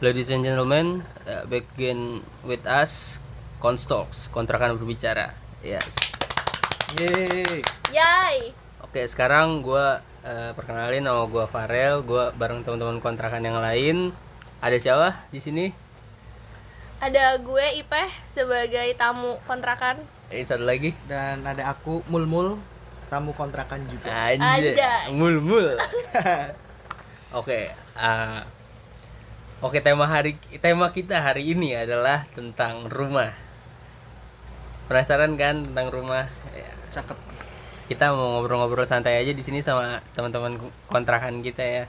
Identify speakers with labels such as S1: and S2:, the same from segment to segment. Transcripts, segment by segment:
S1: Ladies and gentlemen, uh, begin with us Constalks, kontrakan berbicara. Yes.
S2: Yeay.
S3: Yay.
S1: Oke, sekarang gua uh, perkenalin nama gua Farel, gua bareng teman-teman kontrakan yang lain. Ada siapa di sini?
S3: Ada gue Ipeh sebagai tamu kontrakan.
S1: Eh, satu lagi.
S2: Dan ada aku Mulmul, tamu kontrakan juga.
S1: Anjay.
S3: Anjay.
S1: Mul mul. Oke, uh, Oke, tema hari tema kita hari ini adalah tentang rumah. Penasaran kan tentang rumah? Ya,
S2: Cakep.
S1: kita mau ngobrol-ngobrol santai aja di sini sama teman-teman kontrakan kita ya.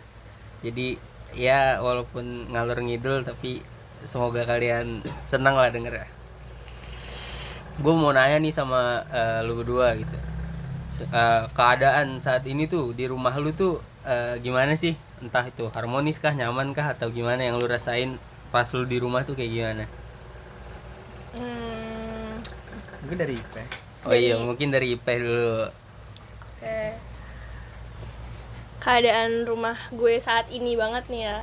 S1: Jadi ya walaupun ngalur ngidul tapi semoga kalian senang lah denger ya. Gue mau nanya nih sama eh, lu berdua gitu. Eh, keadaan saat ini tuh di rumah lu tuh eh, gimana sih? Entah itu harmonis kah, nyaman kah atau gimana yang lu rasain pas lu di rumah tuh kayak gimana?
S3: Hmm,
S2: Mungkin dari IP.
S1: Oh iya, mungkin dari IP dulu.
S3: oke. Keadaan rumah gue saat ini banget nih ya.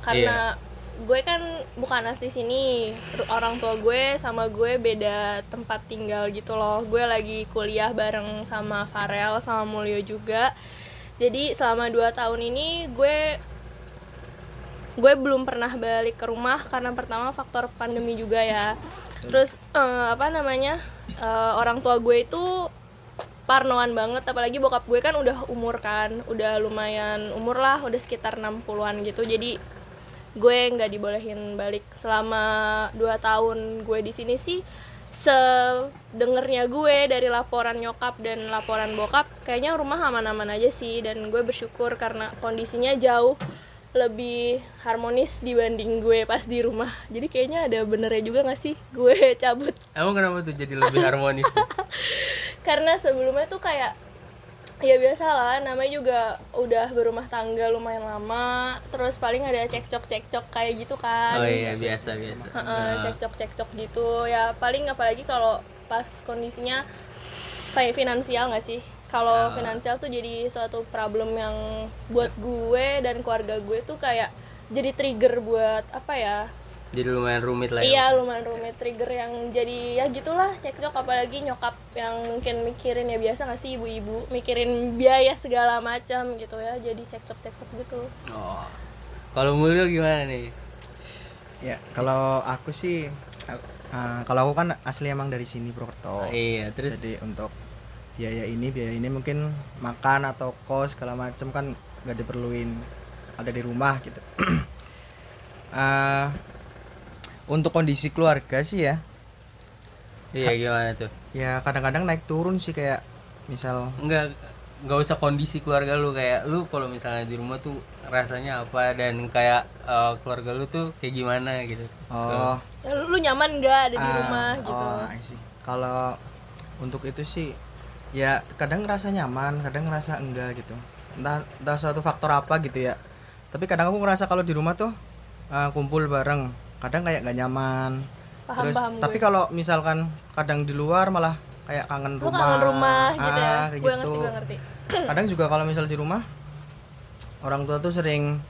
S3: Karena gue kan bukan asli sini. Orang tua gue sama gue beda tempat tinggal gitu loh. Gue lagi kuliah bareng sama Farel sama Mulyo juga. Jadi selama 2 tahun ini gue gue belum pernah balik ke rumah karena pertama faktor pandemi juga ya. Terus eh, apa namanya eh, orang tua gue itu parnoan banget apalagi bokap gue kan udah umur kan udah lumayan umur lah udah sekitar 60-an gitu. Jadi gue nggak dibolehin balik. Selama 2 tahun gue di sini sih sedengernya gue dari laporan nyokap dan laporan bokap kayaknya rumah aman-aman aja sih. Dan gue bersyukur karena kondisinya jauh lebih harmonis dibanding gue pas di rumah. Jadi kayaknya ada benernya juga gak sih gue cabut?
S1: Emang kenapa tuh jadi lebih harmonis tuh?
S3: karena sebelumnya tuh kayak ya biasa lah namanya juga udah berumah tangga lumayan lama. Terus paling ada cekcok cekcok kayak gitu kan.
S1: Oh iya, biasa biasa.
S3: Cekcok cekcok gitu. Ya paling apalagi kalau pas kondisinya kayak finansial nggak sih? Kalau finansial tuh jadi suatu problem yang buat gue dan keluarga gue tuh kayak jadi trigger buat apa ya
S1: Jadi lumayan rumit lah ya.
S3: Iya lumayan rumit trigger yang jadi ya gitulah cekcok apalagi nyokap yang mungkin mikirin ya biasa nggak sih ibu-ibu mikirin biaya segala macam gitu ya jadi cekcok cekcok gitu.
S1: Oh. Kalau Mulyo gimana nih?
S2: Ya, kalau aku sih uh, kalau aku kan asli emang dari sini Purwokerto.
S1: iya, terus
S2: Jadi untuk biaya ini, biaya ini mungkin makan atau kos segala macam kan nggak diperluin ada di rumah gitu. Eh, untuk kondisi keluarga sih ya,
S1: iya gimana tuh?
S2: ya kadang-kadang naik turun sih kayak misal
S1: Enggak nggak usah kondisi keluarga lu kayak lu kalau misalnya di rumah tuh rasanya apa dan kayak eh, keluarga lu tuh kayak gimana gitu.
S2: oh
S3: Ya, lu, lu nyaman gak ada di
S2: Ah,
S3: rumah gitu?
S2: Oh, I see. Kalau untuk itu sih ya kadang ngerasa nyaman, kadang ngerasa enggak gitu. Entah, entah suatu faktor apa gitu ya. Tapi kadang aku ngerasa kalau di rumah tuh uh, kumpul bareng, kadang kayak nggak nyaman.
S3: Paham,
S2: Terus
S3: paham
S2: tapi kalau misalkan kadang di luar malah kayak kangen
S3: Lu
S2: rumah.
S3: kangen rumah gitu ya?
S2: Ah, kayak
S3: Gue
S2: gitu.
S3: ngerti gue ngerti.
S2: Kadang juga kalau misal di rumah orang tua tuh sering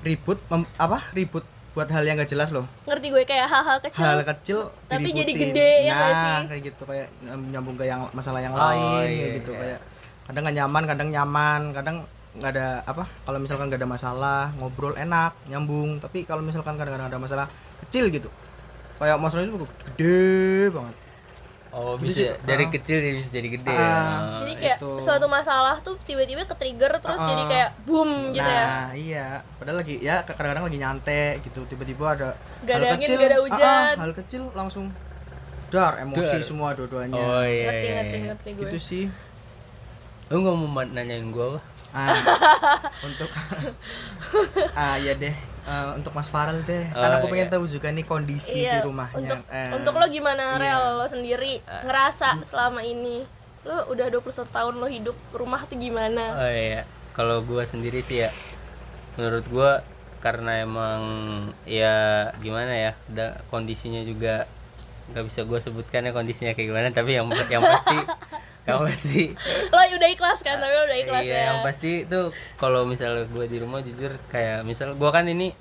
S2: ribut mem- apa? Ribut buat hal yang gak jelas loh
S3: Ngerti gue kayak hal-hal kecil.
S2: hal kecil
S3: tapi jadi
S2: diributin.
S3: gede, ya
S2: nah,
S3: sih?
S2: kayak gitu kayak nyambung ke yang masalah yang
S1: Oh,
S2: lain
S1: iya,
S2: kayak gitu
S1: iya.
S2: kayak kadang nggak nyaman kadang nyaman kadang nggak ada apa kalau misalkan nggak ada masalah ngobrol enak nyambung tapi kalau misalkan kadang-kadang ada masalah kecil gitu kayak masalahnya itu gede banget
S1: Oh,
S2: Gitu
S1: bisa
S2: sih,
S1: dari
S2: ah.
S1: kecil jadi bisa jadi gede.
S2: Ah.
S1: ya.
S3: jadi kayak
S2: itu.
S3: suatu masalah tuh tiba-tiba ke trigger terus
S2: Ah,
S3: jadi kayak boom gitu ya.
S2: nah iya padahal lagi ya kadang-kadang lagi nyantai gitu tiba-tiba ada
S3: Gak
S2: hal
S3: ada angin,
S2: kecil
S3: gak ada
S2: ah, ah,
S3: hujan.
S2: hal kecil langsung dar emosi
S1: Dar.
S2: semua dua-duanya
S1: Oh iya.
S3: ngerti
S1: iya,
S3: ngerti
S1: iya.
S3: ngerti gue.
S2: gitu sih
S1: Lu nggak mau ma- nanyain gua apa?
S2: Ah, untuk ah ya deh Eh, untuk Mas Farel deh
S1: Oh,
S2: karena aku pengen
S1: iya.
S2: tahu juga nih kondisi di rumahnya
S3: Iya, Untuk
S2: Eh,
S3: untuk lo gimana
S2: iya.
S3: rel lo sendiri ngerasa selama ini lo udah 21 tahun lo hidup rumah tuh gimana?
S1: Oh iya, kalau gua sendiri sih ya, menurut gua karena emang ya gimana ya, udah kondisinya juga nggak bisa gua sebutkan ya kondisinya kayak gimana, tapi yang yang pasti yang pasti
S3: Lo udah ikhlas kan? Tapi lo udah ikhlas
S1: iya
S3: ya.
S1: yang pasti tuh kalau misalnya gua di rumah jujur kayak misal gua kan ini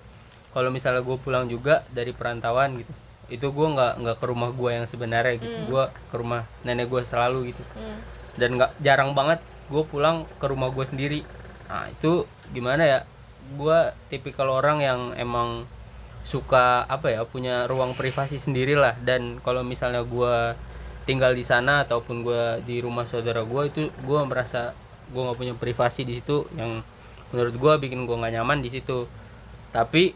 S1: kalau misalnya gue pulang juga dari perantauan gitu itu gue nggak nggak ke rumah gue yang sebenarnya gitu gue ke rumah nenek gue selalu gitu
S3: Hmm.
S1: dan nggak jarang banget gue pulang ke rumah gue sendiri nah itu gimana ya gue tipikal orang yang emang suka apa ya punya ruang privasi sendiri lah dan kalau misalnya gue tinggal di sana ataupun gue di rumah saudara gue itu gue merasa gue nggak punya privasi di situ yang menurut gue bikin gue nggak nyaman di situ. Tapi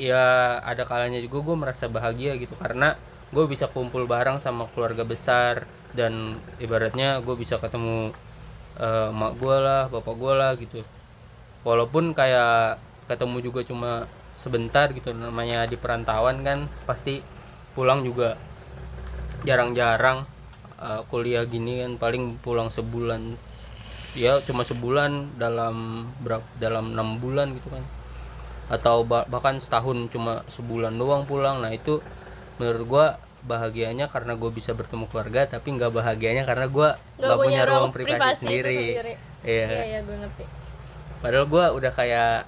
S1: ya ada kalanya juga gue merasa bahagia gitu karena gue bisa kumpul bareng sama keluarga besar dan ibaratnya gue bisa ketemu eh, emak gue lah bapak gue lah gitu. Walaupun kayak ketemu juga cuma sebentar gitu namanya di perantauan kan pasti pulang juga jarang-jarang eh, kuliah gini kan paling pulang sebulan. Ya cuma sebulan dalam berapa dalam enam bulan gitu kan. Atau ba- bahkan setahun cuma sebulan doang pulang. Nah itu menurut gua bahagianya karena gue bisa bertemu keluarga tapi nggak bahagianya karena gua nggak punya, ruang privasi,
S3: itu
S1: sendiri,
S3: Iya,
S1: iya
S3: iya, gue ngerti.
S1: padahal gua udah kayak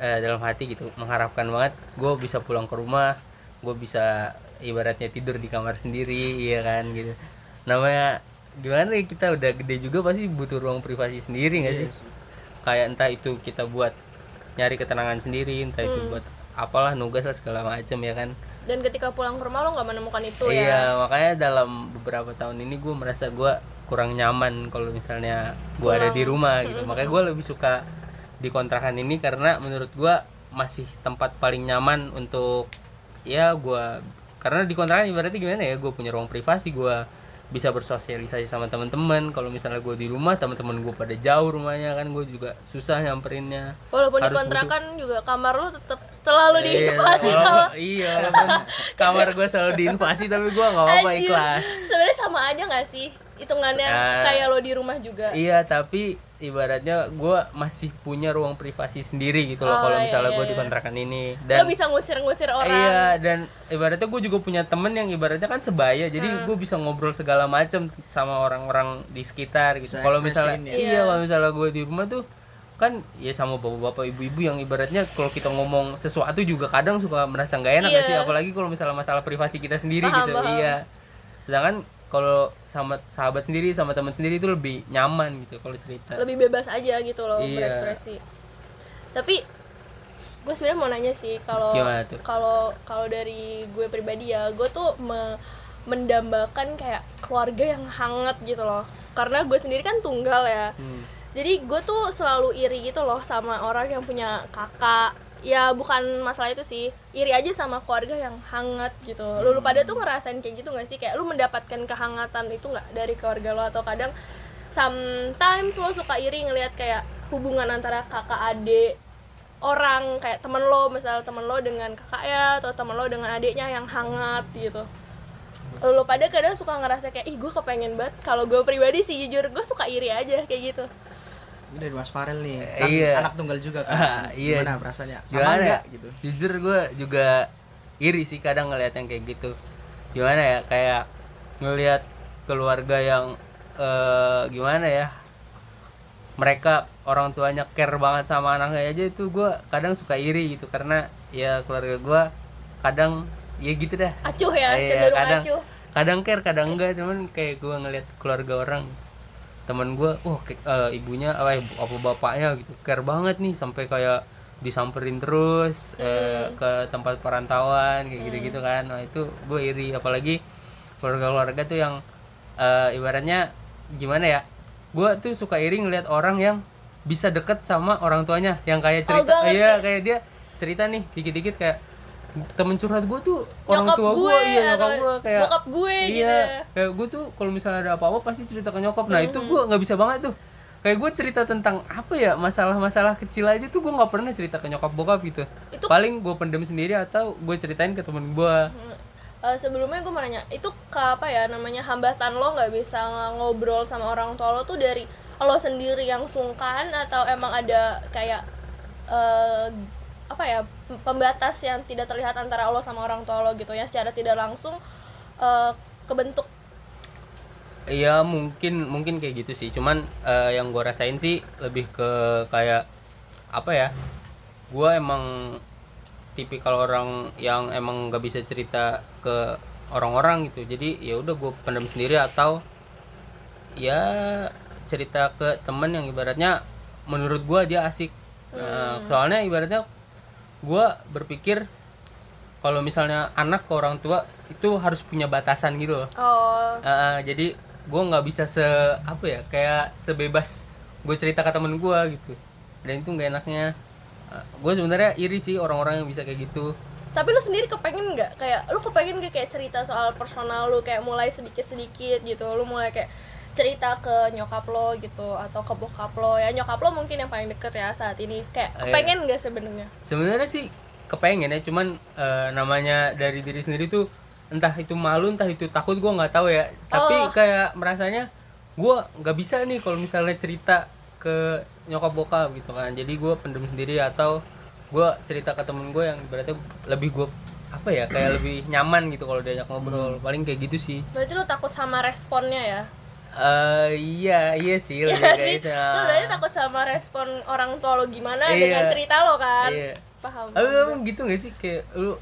S1: eh, dalam hati gitu mengharapkan banget gue bisa pulang ke rumah gue bisa ibaratnya tidur di kamar sendiri iya kan gitu. Namanya gimana ya kita udah gede juga pasti butuh ruang privasi sendiri nggak sih? kayak entah itu kita buat nyari ketenangan sendiri entah itu buat apalah nugas lah segala macem ya kan.
S3: Dan ketika pulang ke rumah lo nggak menemukan itu ya.
S1: iya makanya dalam beberapa tahun ini gue merasa gue kurang nyaman kalau misalnya gue ada di rumah gitu. Makanya gue lebih suka di kontrakan ini karena menurut gue masih tempat paling nyaman untuk ya gue karena di kontrakan ibaratnya gimana ya gue punya ruang privasi gue bisa bersosialisasi sama teman-teman kalau misalnya gue di rumah teman-teman gue pada jauh rumahnya kan gue juga susah nyamperinnya.
S3: Walaupun di kontrakan juga kamar lo tetap selalu
S1: Iya,
S3: diinvasi sama
S1: walaupun- iya kamar gue selalu diinvasi tapi gue nggak apa-apa ikhlas.
S3: Sebenarnya sama aja nggak sih? Hitungannya
S1: Ah.
S3: kayak lo di rumah juga.
S1: Iya, tapi ibaratnya gue masih punya ruang privasi sendiri gitu loh
S3: Oh,
S1: kalau
S3: iya,
S1: misalnya
S3: iya,
S1: gue di
S3: iya.
S1: kontrakan ini
S3: lo
S1: dan
S3: bisa ngusir-ngusir orang.
S1: iya dan ibaratnya gue juga punya temen yang ibaratnya kan sebaya jadi
S3: Hmm.
S1: gue bisa ngobrol segala macam sama orang-orang di sekitar gitu kalau misalnya
S3: ya.
S1: iya
S3: Iya.
S1: kalau misalnya gue di rumah tuh kan ya sama bapak-bapak ibu-ibu yang ibaratnya kalau kita ngomong sesuatu juga kadang suka merasa nggak enak
S3: Iya.
S1: sih apalagi kalau misalnya masalah privasi kita sendiri
S3: Paham,
S1: gitu
S3: paham.
S1: iya sedangkan kalau sama sahabat sendiri sama teman sendiri itu lebih nyaman gitu kalau cerita
S3: Lebih bebas aja gitu lo
S1: Iya.
S3: berekspresi. Tapi gue sebenarnya mau nanya sih kalau kalau kalau dari gue pribadi ya gue tuh me- mendambakan kayak keluarga yang hangat gitu loh karena gue sendiri kan tunggal ya
S1: Hmm.
S3: jadi gue tuh selalu iri gitu loh sama orang yang punya kakak ya bukan masalah itu sih. Iri aja sama keluarga yang hangat gitu. Lu, lu pada tuh ngerasain kayak gitu gak sih? Kayak lu mendapatkan kehangatan itu nggak dari keluarga lo? Atau kadang sometimes lo suka iri ngelihat kayak hubungan antara kakak adik orang kayak temen lo misal temen lo dengan kakaknya atau temen lo dengan adiknya yang hangat gitu. Lu pada kadang suka ngerasa kayak ih gue kepengen banget. Kalau gue pribadi sih jujur gue suka iri aja kayak gitu
S2: dari Mas Farel nih, kan
S1: Iya.
S2: anak tunggal juga kan.
S1: Ah, iya.
S2: Gimana perasaannya? Sama
S1: Gimana ya?
S2: enggak gitu?
S1: Jujur gue juga iri sih kadang ngeliat yang kayak gitu. Gimana ya kayak ngelihat keluarga yang eh, gimana ya mereka orang tuanya care banget sama anaknya aja itu gue kadang suka iri gitu karena ya keluarga gue kadang ya gitu dah
S3: acuh ya
S1: Iya,
S3: cenderung
S1: kadang,
S3: acuh
S1: kadang care kadang enggak cuman kayak gue ngeliat keluarga orang teman gue wah kayak, eh, ibunya apa ibu- apa bapaknya gitu care banget nih sampai kayak disamperin terus eh, ke tempat perantauan kayak gitu gitu kan. Nah itu gue iri apalagi keluarga-keluarga tuh yang eh, ibaratnya gimana ya gue tuh suka iri ngeliat orang yang bisa deket sama orang tuanya yang kayak
S3: Oh,
S1: cerita
S3: ngerti.
S1: iya kayak dia cerita nih dikit-dikit kayak temen curhat gue tuh orang
S3: Nyokap
S1: tua
S3: gue
S1: gue iya nyokap gue kayak
S3: bokap gue
S1: iya
S3: gitu ya.
S1: kayak gue tuh kalau misalnya ada apa-apa pasti cerita ke nyokap. Nah itu gue nggak bisa banget tuh. Kayak gue cerita tentang apa ya masalah-masalah kecil aja tuh gue nggak pernah cerita ke nyokap bokap gitu.
S3: Itu-
S1: paling gue pendem sendiri atau gue ceritain ke temen gue
S3: Eh, sebelumnya gue mau nanya itu ke apa ya namanya hambatan lo nggak bisa ngobrol sama orang tua lo tuh dari lo sendiri yang sungkan atau emang ada kayak eh, apa ya pembatas yang tidak terlihat antara lo sama orang tua lo gitu ya secara tidak langsung eh, kebentuk.
S1: Iya mungkin mungkin kayak gitu sih. Cuman eh, yang gue rasain sih lebih ke kayak apa ya gue emang tipikal orang yang emang nggak bisa cerita ke orang-orang gitu. Jadi ya udah gue pendam sendiri atau ya cerita ke temen yang ibaratnya menurut gue dia asik. Nah, soalnya ibaratnya gue berpikir kalau misalnya anak ke orang tua itu harus punya batasan gitu loh.
S3: Oh.
S1: Uh, jadi gue nggak bisa se apa ya kayak sebebas gue cerita ke temen gue gitu. Dan itu nggak enaknya. Gue sebenarnya iri sih orang-orang yang bisa kayak gitu.
S3: Tapi lu sendiri kepengen nggak? Kayak lu kepengen gak kayak cerita soal personal lu kayak mulai sedikit sedikit gitu lu mulai kayak cerita ke nyokap lo gitu atau ke bokap lo. Ya nyokap lo mungkin yang paling deket ya saat ini. Kayak
S1: Iya.
S3: kepengen gak sebenarnya?
S1: Sebenarnya sih kepengen ya. Cuman eh, namanya dari diri sendiri tuh entah itu malu entah itu takut gue nggak tahu ya.
S3: Oh.
S1: tapi kayak merasanya gue nggak bisa nih kalau misalnya cerita ke nyokap bokap gitu kan. Jadi gue pendem sendiri atau gue cerita ke temen gue yang berarti lebih gue apa ya kayak lebih nyaman gitu kalau diajak ngobrol. Paling kayak gitu sih.
S3: Berarti lu takut sama responnya ya
S1: eh iya iya sih
S3: Iya
S1: lebih kayak
S3: sih.
S1: itu
S3: lu berarti takut sama respon orang tua lo gimana
S1: Iya.
S3: dengan cerita lo kan?
S1: Iya.
S3: paham
S1: Tapi emang gitu gak sih? Kayak lu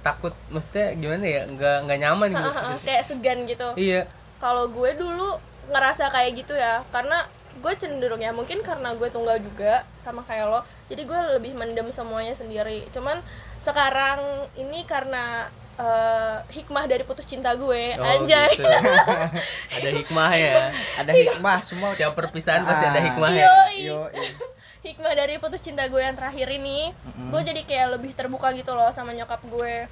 S1: takut maksudnya gimana ya? Nggak nggak nyaman gitu.
S3: Kayak segan gitu.
S1: Iya.
S3: Kalau gue dulu ngerasa kayak gitu ya karena gue cenderung ya mungkin karena gue tunggal juga sama kayak lo jadi gue lebih mendem semuanya sendiri. Cuman sekarang ini karena eh, hikmah dari putus cinta gue.
S1: Oh,
S3: anjay.
S1: gitu. ada hikmah ya.
S2: Ada hikmah semua
S1: tiap perpisahan pasti ada
S2: Ah.
S1: hikmah ya.
S3: Yoi. hikmah dari putus cinta gue yang terakhir ini gue jadi kayak lebih terbuka gitu loh sama nyokap gue.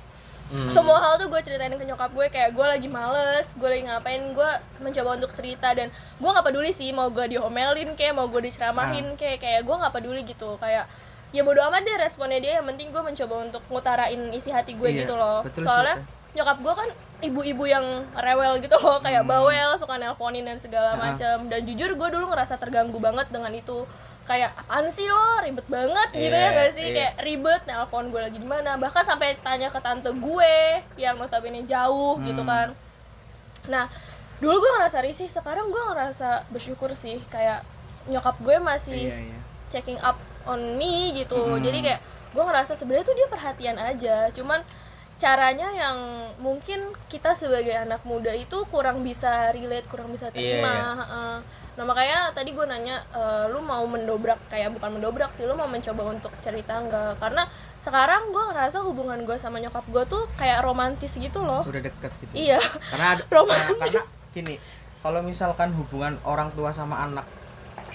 S1: Hmm.
S3: semua hal tuh gue ceritain ke nyokap gue kayak gue lagi males gue lagi ngapain gue mencoba untuk cerita dan gue nggak peduli sih mau gue diomelin kayak mau gue diceramahin kayak kayak gue nggak peduli gitu. Kayak ya bodo amat deh responnya dia. Yang penting gue mencoba untuk ngutarain isi hati gue
S2: Iya,
S3: gitu loh.
S2: betul sih,
S3: soalnya nyokap gue kan ibu-ibu yang rewel gitu loh. Kayak bawel suka nelponin dan segala
S2: Ah.
S3: macam dan jujur gue dulu ngerasa terganggu banget dengan itu. Kayak apaan sih lo? Ribet banget gitu ya
S1: Iya,
S3: gak sih?
S1: iya.
S3: kayak ribet nelpon gue lagi di mana. Bahkan sampai tanya ke tante gue yang notabene jauh
S2: Hmm.
S3: gitu kan. Nah dulu gue ngerasa risih. Sekarang gue ngerasa bersyukur sih. Kayak nyokap gue masih
S2: iya iya.
S3: checking up on me gitu.
S2: Mm-mm.
S3: jadi kayak gue ngerasa sebenarnya tuh dia perhatian aja. Cuman caranya yang mungkin kita sebagai anak muda itu kurang bisa relate kurang bisa terima
S1: Iya,
S3: heeh. nah makanya tadi gue nanya e, lu mau mendobrak kayak bukan mendobrak sih lu mau mencoba untuk cerita enggak? Karena sekarang gue ngerasa hubungan gue sama nyokap gue tuh kayak romantis gitu loh.
S2: Udah deket gitu.
S3: Iya.
S2: Karena ada,
S3: Romantis.
S2: karena gini kalau misalkan hubungan orang tua sama anak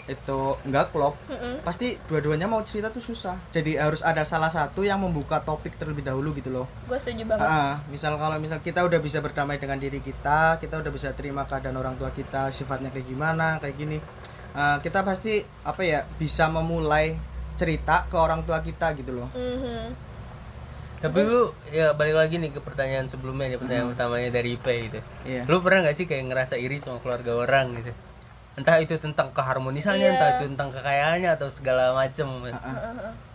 S2: itu nggak klop
S3: Mm-mm.
S2: pasti dua-duanya mau cerita tuh susah. Jadi harus ada salah satu yang membuka topik terlebih dahulu gitu loh.
S3: Gue setuju banget.
S2: Ah, misal kalau misal kita udah bisa berdamai dengan diri kita kita udah bisa terima keadaan orang tua kita sifatnya kayak gimana kayak gini Ah, kita pasti apa ya bisa memulai cerita ke orang tua kita gitu loh.
S3: Mhm.
S1: tapi lu ya balik lagi nih ke pertanyaan sebelumnya nih pertanyaan pertamanya dari IP gitu.
S2: Iya.
S1: Lu pernah nggak sih kayak ngerasa iri sama keluarga orang gitu entah itu tentang keharmonisannya
S3: Iya.
S1: entah itu tentang kekayaannya atau segala macem.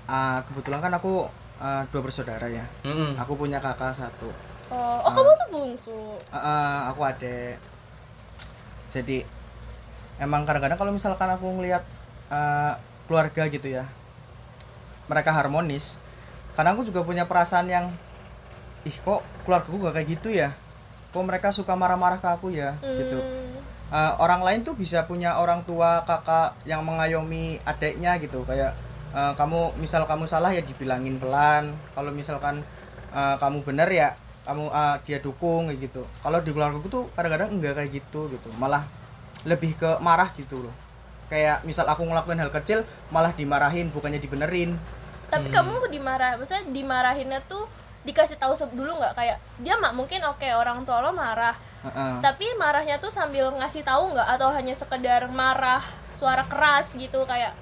S2: Ah, kebetulan kan aku ah, dua bersaudara ya.
S1: Mm-mm.
S2: aku punya kakak satu.
S3: Oh, oh kamu tuh bungsu?
S2: Ah, ah, aku adek. Jadi emang kadang-kadang kalau misalkan aku ngelihat ah, keluarga gitu ya mereka harmonis kadang aku juga punya perasaan yang ih kok keluarga gue gak kayak gitu ya? Kok mereka suka marah-marah ke aku ya? Gitu
S3: Hmm.
S2: Eh, orang lain tuh bisa punya orang tua kakak yang mengayomi adiknya gitu. Kayak eh, kamu misal kamu salah ya dibilangin pelan. Kalau misalkan eh, kamu benar ya kamu eh, dia dukung kayak gitu. Kalau di keluarga tuh kadang-kadang enggak kayak gitu gitu. Malah lebih ke marah gitu loh. Kayak misal aku ngelakuin hal kecil malah dimarahin bukannya dibenerin.
S3: Tapi kamu dimarah maksudnya dimarahinnya tuh dikasih tahu dulu nggak kayak dia mak mungkin oke orang tua lo marah
S2: Heeh.
S3: tapi marahnya tuh sambil ngasih tahu nggak atau hanya sekedar marah suara keras gitu kayak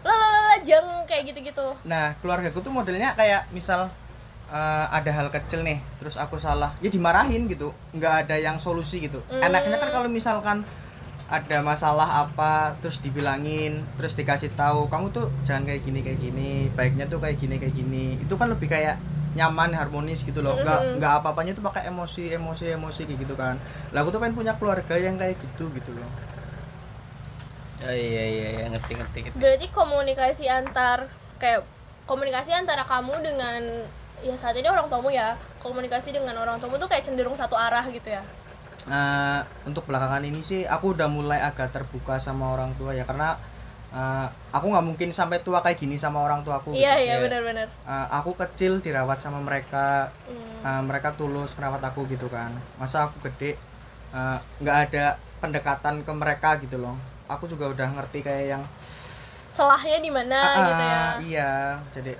S3: lalala jeng kayak gitu gitu
S2: Nah, keluargaku tuh modelnya kayak misal eh, ada hal kecil nih, terus aku salah, ya dimarahin gitu, nggak ada yang solusi gitu. Enaknya kan kalau misalkan ada masalah apa, terus dibilangin, terus dikasih tahu, kamu tuh jangan kayak gini kayak gini, baiknya tuh kayak gini kayak gini. Itu kan lebih kayak nyaman harmonis gitu loh. Nggak nggak apa apanya tuh pakai emosi emosi emosi kayak gitu kan. Lah aku tuh pengen punya keluarga yang kayak gitu gitu loh.
S1: Oh iya iya iya ngerti ngerti ngerti.
S3: Berarti komunikasi antar kayak komunikasi antara kamu dengan ya saat ini orang tuamu ya komunikasi dengan orang tuamu tuh kayak cenderung satu arah gitu ya?
S2: Nah, untuk belakangan ini sih aku udah mulai agak terbuka sama orang tua ya karena eh, aku nggak mungkin sampai tua kayak gini sama orang tuaku gitu.
S3: iya iya
S1: Iya.
S3: benar-benar
S2: Eh, aku kecil dirawat sama mereka
S3: Hmm.
S2: eh, mereka tulus merawat aku gitu kan masa aku gede eh, nggak ada pendekatan ke mereka gitu loh aku juga udah ngerti kayak yang
S3: selahnya di mana
S2: "Ah,
S3: gitu ya
S2: iya jadi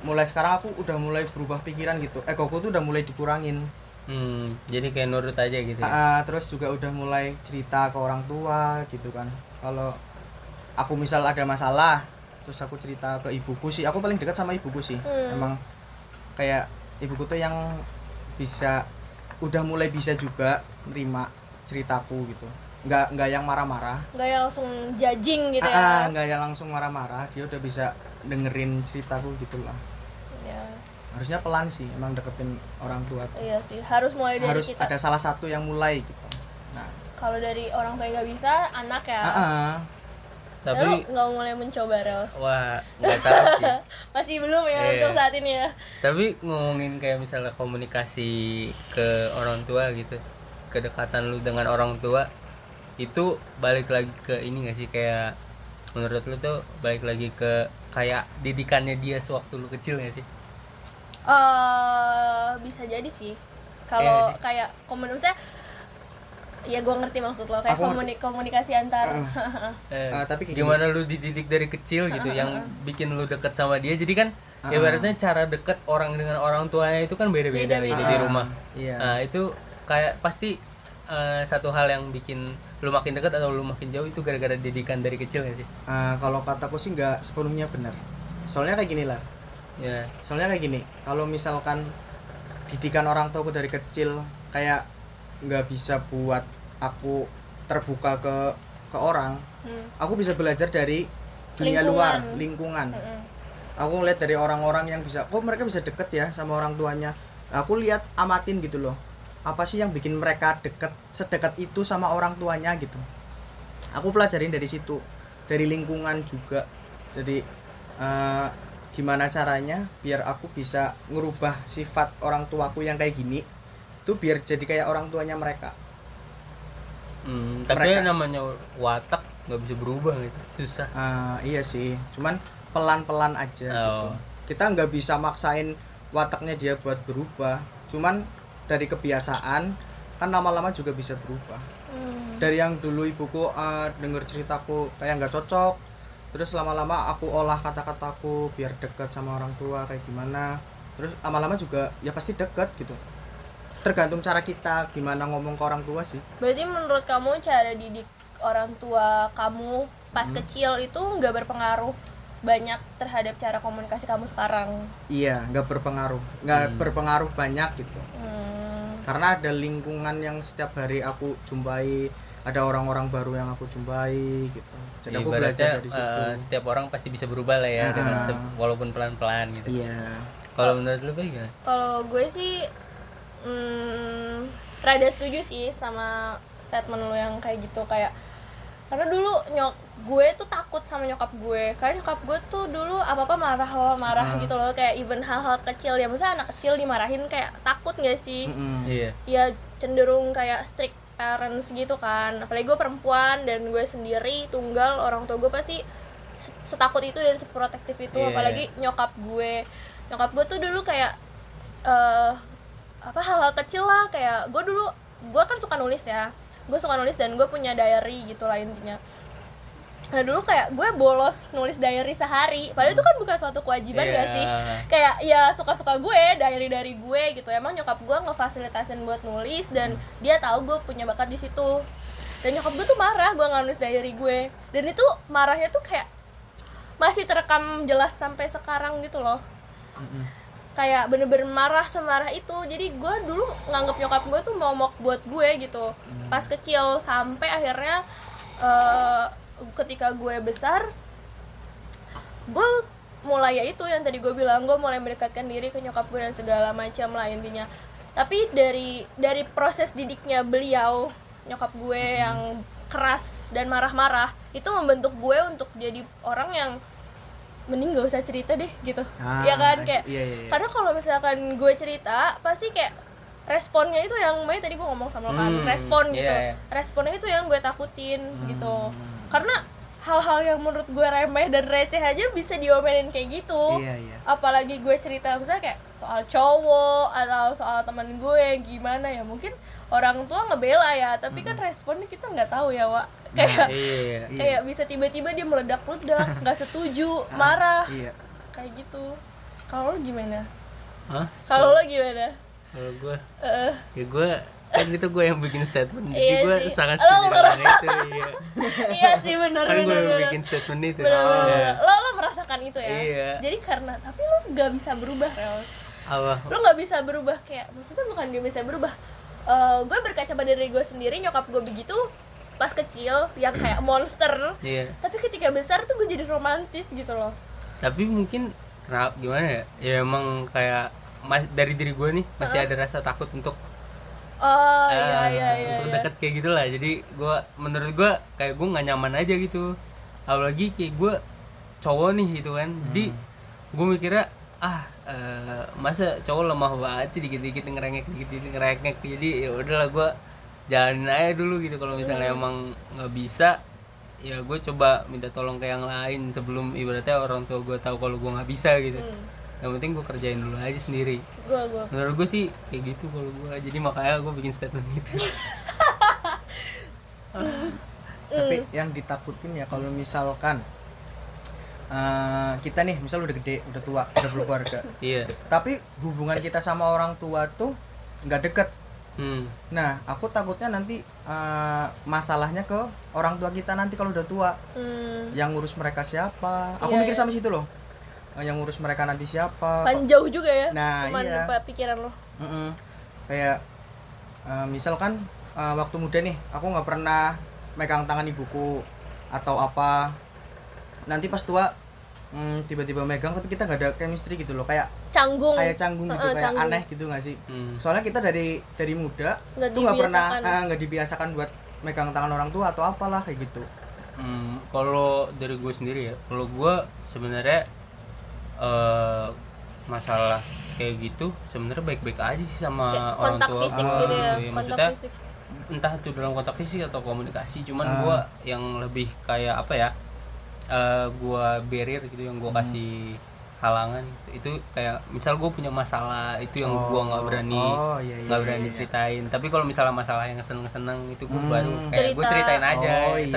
S2: mulai sekarang aku udah mulai berubah pikiran gitu egoku tuh udah mulai dikurangin
S1: Hmm, jadi kayak nurut aja gitu ya.
S2: Ah, terus juga udah mulai cerita ke orang tua gitu kan kalau aku misal ada masalah terus aku cerita ke ibuku sih. Aku paling dekat sama ibuku sih.
S3: Hmm.
S2: emang kayak ibuku tuh yang bisa udah mulai bisa juga nerima ceritaku gitu. Nggak nggak yang marah-marah.
S3: Nggak yang langsung judging gitu
S2: Ah, ah,
S3: ya
S2: nggak yang langsung marah-marah. Dia udah bisa dengerin ceritaku gitu lah
S3: ya
S2: harusnya pelan sih emang deketin orang tua tuh.
S3: iya sih harus mulai dari
S2: harus
S3: kita.
S2: ada salah satu yang mulai gitu. Nah.
S3: Kalau dari orang tua yang nggak bisa anak ya?
S2: Ah, ah.
S1: Tapi
S3: nggak mulai mencoba rel
S1: wah, nggak tahu sih.
S3: masih belum ya
S1: Iya.
S3: untuk saat ini ya
S1: Tapi ngomongin kayak misalnya komunikasi ke orang tua gitu. Kedekatan lu dengan orang tua itu balik lagi ke ini gak sih kayak menurut lu tuh balik lagi ke kayak didikannya dia sewaktu lu kecil gak sih?
S3: eh bisa jadi sih kalau
S1: sih?
S3: kayak komunikasi ya gue ngerti maksud lo kayak
S2: Aku
S3: komuni komunikasi antar.
S1: Eh,
S2: Ah, tapi kayak
S1: gimana lu dididik dari kecil gitu yang bikin lu deket sama dia? Jadi kan
S2: Ah.
S1: ibaratnya cara deket orang dengan orang tuanya itu kan beda-beda gitu di rumah.
S2: Iya.
S1: Nah itu kayak pasti eh, satu hal yang bikin lu makin deket atau lu makin jauh itu gara-gara didikan dari kecil gak sih?
S2: Ah, kalau kataku sih nggak sepenuhnya benar. Soalnya kayak gini lah.
S1: Ya.
S2: Soalnya kayak gini kalau misalkan didikan orang tuaku dari kecil kayak nggak bisa buat aku terbuka ke ke orang
S3: Hmm.
S2: aku bisa belajar dari dunia
S3: Lingkungan.
S2: luar lingkungan
S3: Mm-mm.
S2: aku ngeliat dari orang-orang yang bisa kok mereka bisa deket ya sama orang tuanya aku lihat amatin gitu loh apa sih yang bikin mereka deket sedekat itu sama orang tuanya gitu aku pelajarin dari situ dari lingkungan juga jadi eh, gimana caranya biar aku bisa ngerubah sifat orang tuaku yang kayak gini itu biar jadi kayak orang tuanya mereka.
S1: Hmm, tapi
S2: Mereka-
S1: namanya watak nggak bisa berubah sih? Susah.
S2: Ah, iya sih. Cuman pelan-pelan aja gitu.
S1: Oh.
S2: kita nggak bisa maksain wataknya dia buat berubah. Cuman dari kebiasaan kan lama-lama juga bisa berubah.
S3: Hmm.
S2: dari yang dulu ibuku ah, denger ceritaku kayak nggak cocok terus lama-lama aku olah kata-kataku biar deket sama orang tua kayak gimana. Terus lama-lama juga ya pasti deket gitu tergantung cara kita gimana ngomong ke orang tua sih.
S3: Berarti menurut kamu cara didik orang tua kamu pas
S2: Hmm.
S3: kecil itu nggak berpengaruh banyak terhadap cara komunikasi kamu sekarang?
S2: Iya nggak berpengaruh. Nggak
S1: Hmm.
S2: berpengaruh banyak gitu.
S3: Hmm.
S2: karena ada lingkungan yang setiap hari aku jumpai ada orang-orang baru yang aku jumpai gitu. Jadi aku belajar dari situ.
S1: eh, setiap orang pasti bisa berubah lah ya dengan
S2: Ah.
S1: walaupun pelan-pelan gitu.
S2: Iya.
S1: Kalau menurut lu gimana?
S3: Kalau gue sih hmm, rada setuju sih sama statement lu yang kayak gitu kayak karena dulu nyok gue tuh takut sama nyokap gue karena nyokap gue tuh dulu apa apa marah loh marah
S2: Ah.
S3: gitu loh kayak even hal-hal kecil ya maksudnya anak kecil dimarahin kayak takut gak sih
S2: Mm-mm.
S1: iya
S3: ya cenderung kayak strict parents gitu kan apalagi gue perempuan dan gue sendiri tunggal orang tua gue pasti se- setakut itu dan seprotektif itu
S1: Iya.
S3: apalagi nyokap gue nyokap gue tuh dulu kayak eh apa hal-hal kecil lah kayak gue dulu gue kan suka nulis ya. Gue suka nulis dan gue punya diary gitu lah intinya. Nah dulu kayak gue bolos nulis diary sehari padahal itu kan bukan suatu kewajiban
S1: Iya.
S3: gak sih? Kayak ya suka-suka gue diary dari gue gitu. Emang nyokap gue ngefasilitasin buat nulis dan dia tahu gue punya bakat di situ. Dan nyokap gue tuh marah gue nggak nulis diary gue. Dan itu marahnya tuh kayak masih terekam jelas sampai sekarang gitu loh.
S2: Mm-mm.
S3: Kayak bener-bener marah semarah itu. Jadi gue dulu nganggap nyokap gue tuh momok buat gue gitu. Pas kecil sampai akhirnya eh, ketika gue besar gue mulai ya itu yang tadi gue bilang gue mulai mendekatkan diri ke nyokap gue dan segala macam lah intinya. Tapi dari dari proses didiknya beliau nyokap gue yang keras dan marah-marah itu membentuk gue untuk jadi orang yang mending gak usah cerita deh gitu.
S2: Ah,
S3: ya kan? Kayak
S2: iya, iya, iya.
S3: karena kalau misalkan gue cerita pasti kayak responnya itu yang Maya tadi gue ngomong sama lo kan
S1: Hmm,
S3: respon gitu.
S1: iya, iya.
S3: responnya itu yang gue takutin gitu.
S2: Hmm.
S3: karena hal-hal yang menurut gue remeh dan receh aja bisa diomelin kayak gitu.
S2: Iya, iya.
S3: apalagi gue cerita misalnya kayak soal cowok atau soal teman gue yang gimana ya? Mungkin orang tua ngebela ya tapi kan responnya kita nggak tahu ya Wak kayak
S1: iya
S2: Iya.
S3: kayak bisa tiba-tiba dia meledak-ledak nggak setuju marah
S2: Iya.
S3: kayak gitu kalau lo gimana
S1: Hah?
S3: kalau lo gimana
S1: kalau gue
S3: Eh,
S1: ya gue kan itu gue yang bikin statement jadi
S3: Iya
S1: gue
S3: sih.
S1: sangat setuju dengan itu iya
S3: iya sih benar
S1: kan gue yang bikin statement itu
S3: benar,
S1: Iya.
S3: benar. lo lo merasakan itu ya
S1: Iya.
S3: jadi karena tapi lo nggak bisa berubah Rel
S1: apa
S3: lo nggak bisa berubah kayak maksudnya bukan gak bisa berubah Eh, gue berkaca pada diri gue sendiri nyokap gue begitu pas kecil yang kayak monster.
S1: Iya.
S3: Tapi ketika besar tuh gue jadi romantis gitu loh.
S1: Tapi mungkin kenapa gimana ya? Ya emang kayak mas, dari diri gue nih masih ada rasa takut untuk
S3: oh iya
S1: ah,
S3: iya iya,
S1: untuk
S3: iya.
S1: deket kayak gitulah. Jadi gue menurut gue kayak gue nggak nyaman aja gitu. Apalagi kayak gue cowok nih gitu kan. Jadi gue mikirnya ah eh, masa cowok lemah banget sih dikit-dikit ngerengek dikit-dikit ngerengek. Jadi ya udahlah gue jalanin aja dulu gitu kalau misalnya emang nggak bisa ya gue coba minta tolong ke yang lain sebelum ibaratnya orang tua gue tahu kalau gue nggak bisa gitu
S3: Hmm.
S1: yang penting gue kerjain dulu aja sendiri
S3: gue gue
S1: menurut gue sih kayak gitu kalau gue jadi makanya gue bikin statement gitu
S2: Tapi
S3: Hmm.
S2: yang ditakutin ya kalau misalkan eh, kita nih misal udah gede, udah tua, udah berkeluarga.
S1: iya
S2: Tapi hubungan kita sama orang tua tuh nggak deket.
S1: Hmm.
S2: Nah, aku takutnya nanti eh, masalahnya ke orang tua kita nanti kalau udah tua.
S3: hmm.
S2: Yang ngurus mereka siapa? Aku
S3: Iya,
S2: mikir
S3: iya.
S2: sampai situ loh. Eh, Yang ngurus mereka nanti siapa?
S3: kan jauh juga ya
S2: Nah,
S3: cuman
S2: iya.
S3: apa pikiran lo
S2: Mm-mm. Kayak eh, misalkan eh, waktu muda nih, aku nggak pernah megang tangan ibuku atau apa. Nanti pas tua mm, tiba-tiba megang tapi kita nggak ada chemistry gitu loh, kayak
S3: canggung
S2: kayak canggung gitu,
S3: Heeh,
S2: kayak
S3: canggung.
S2: aneh gitu nggak sih?
S1: Hmm.
S2: Soalnya kita dari dari muda
S3: Nggak
S2: tuh nggak pernah eh, nggak dibiasakan buat megang tangan orang tua atau apalah kayak gitu.
S1: Hmm, kalau dari gue sendiri ya, kalau gue sebenarnya eh masalah kayak gitu sebenarnya baik-baik aja sih sama
S3: kayak
S1: orang
S3: kontak
S1: tua.
S3: fisik
S2: Ah,
S3: gitu ya
S1: Iya,
S3: kontak
S1: maksudnya
S3: fisik
S1: entah itu dalam kontak fisik atau komunikasi, cuman
S2: Ah.
S1: gue yang lebih kayak apa ya? Eh gue barrier gitu yang
S2: Hmm.
S1: gue kasih halangan gitu. itu kayak misal gue punya masalah itu yang gue nggak berani
S2: Oh, iya, iya,
S1: nggak
S2: iya,
S1: berani
S2: iya.
S1: ceritain tapi kalau misalnya masalah yang seneng seneng itu gue
S2: Hmm.
S1: baru kayak gue
S3: Cerita.
S1: ceritain aja
S2: Oh, iya.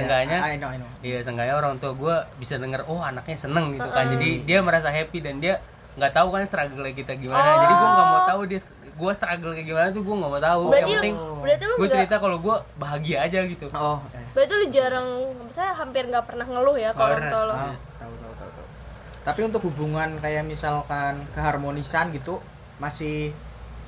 S2: know.
S1: Iya, seenggaknya orang tua gue bisa denger, oh anaknya seneng gitu kan.
S3: Heeh.
S1: Jadi dia merasa happy dan dia nggak tahu kan struggle kita gimana. Jadi gue nggak mau tahu dia gue struggle kayak gimana tuh gue nggak mau tahu.
S3: berarti
S1: Yang
S3: lu
S1: penting
S3: berarti lu
S1: gue cerita kalau gue bahagia aja gitu.
S2: Oh, eh.
S3: berarti lu jarang misalnya hampir nggak pernah ngeluh ya kalau orang tua lo
S2: Ah, tahu tahu tahu tahu. Tapi untuk hubungan kayak misalkan keharmonisan gitu masih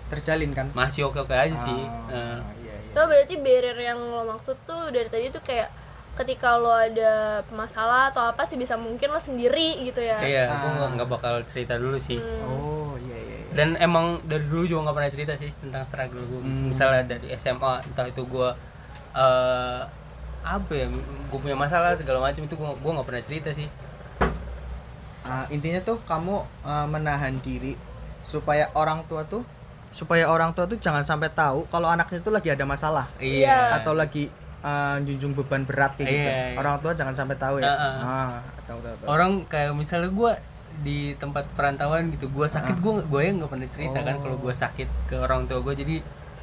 S2: terjalin kan?
S1: Masih oke oke aja sih.
S2: Oh,
S1: Nah,
S2: iya, iya.
S3: Oh, berarti barrier yang lo maksud tuh dari tadi tuh kayak ketika lo ada masalah atau apa sih bisa mungkin lo sendiri gitu ya
S1: iya, gue
S2: Ah.
S1: nggak nggak bakal cerita dulu sih.
S2: Oh, iya iya. iya.
S1: Dan emang dari dulu juga nggak pernah cerita sih tentang struggle gue.
S2: Hmm.
S1: Misalnya dari SMA, entah itu gue eh apa ya, gue punya masalah segala macam itu gue gue nggak pernah cerita sih.
S2: Ah, intinya tuh kamu ah, menahan diri supaya orang tua tuh supaya orang tua tuh jangan sampai tahu kalau anaknya tuh lagi ada masalah
S3: Iya.
S2: atau lagi ah, junjung beban berat kayak gitu.
S1: Iya, iya.
S2: Orang tua jangan sampai tahu ya.
S1: Ah, ah.
S2: Ah, tahu tahu tahu.
S1: orang kayak misalnya gue di tempat perantauan gitu. Gue sakit gue gue yang nggak pernah cerita kan kalau gue sakit ke orang tua gue jadi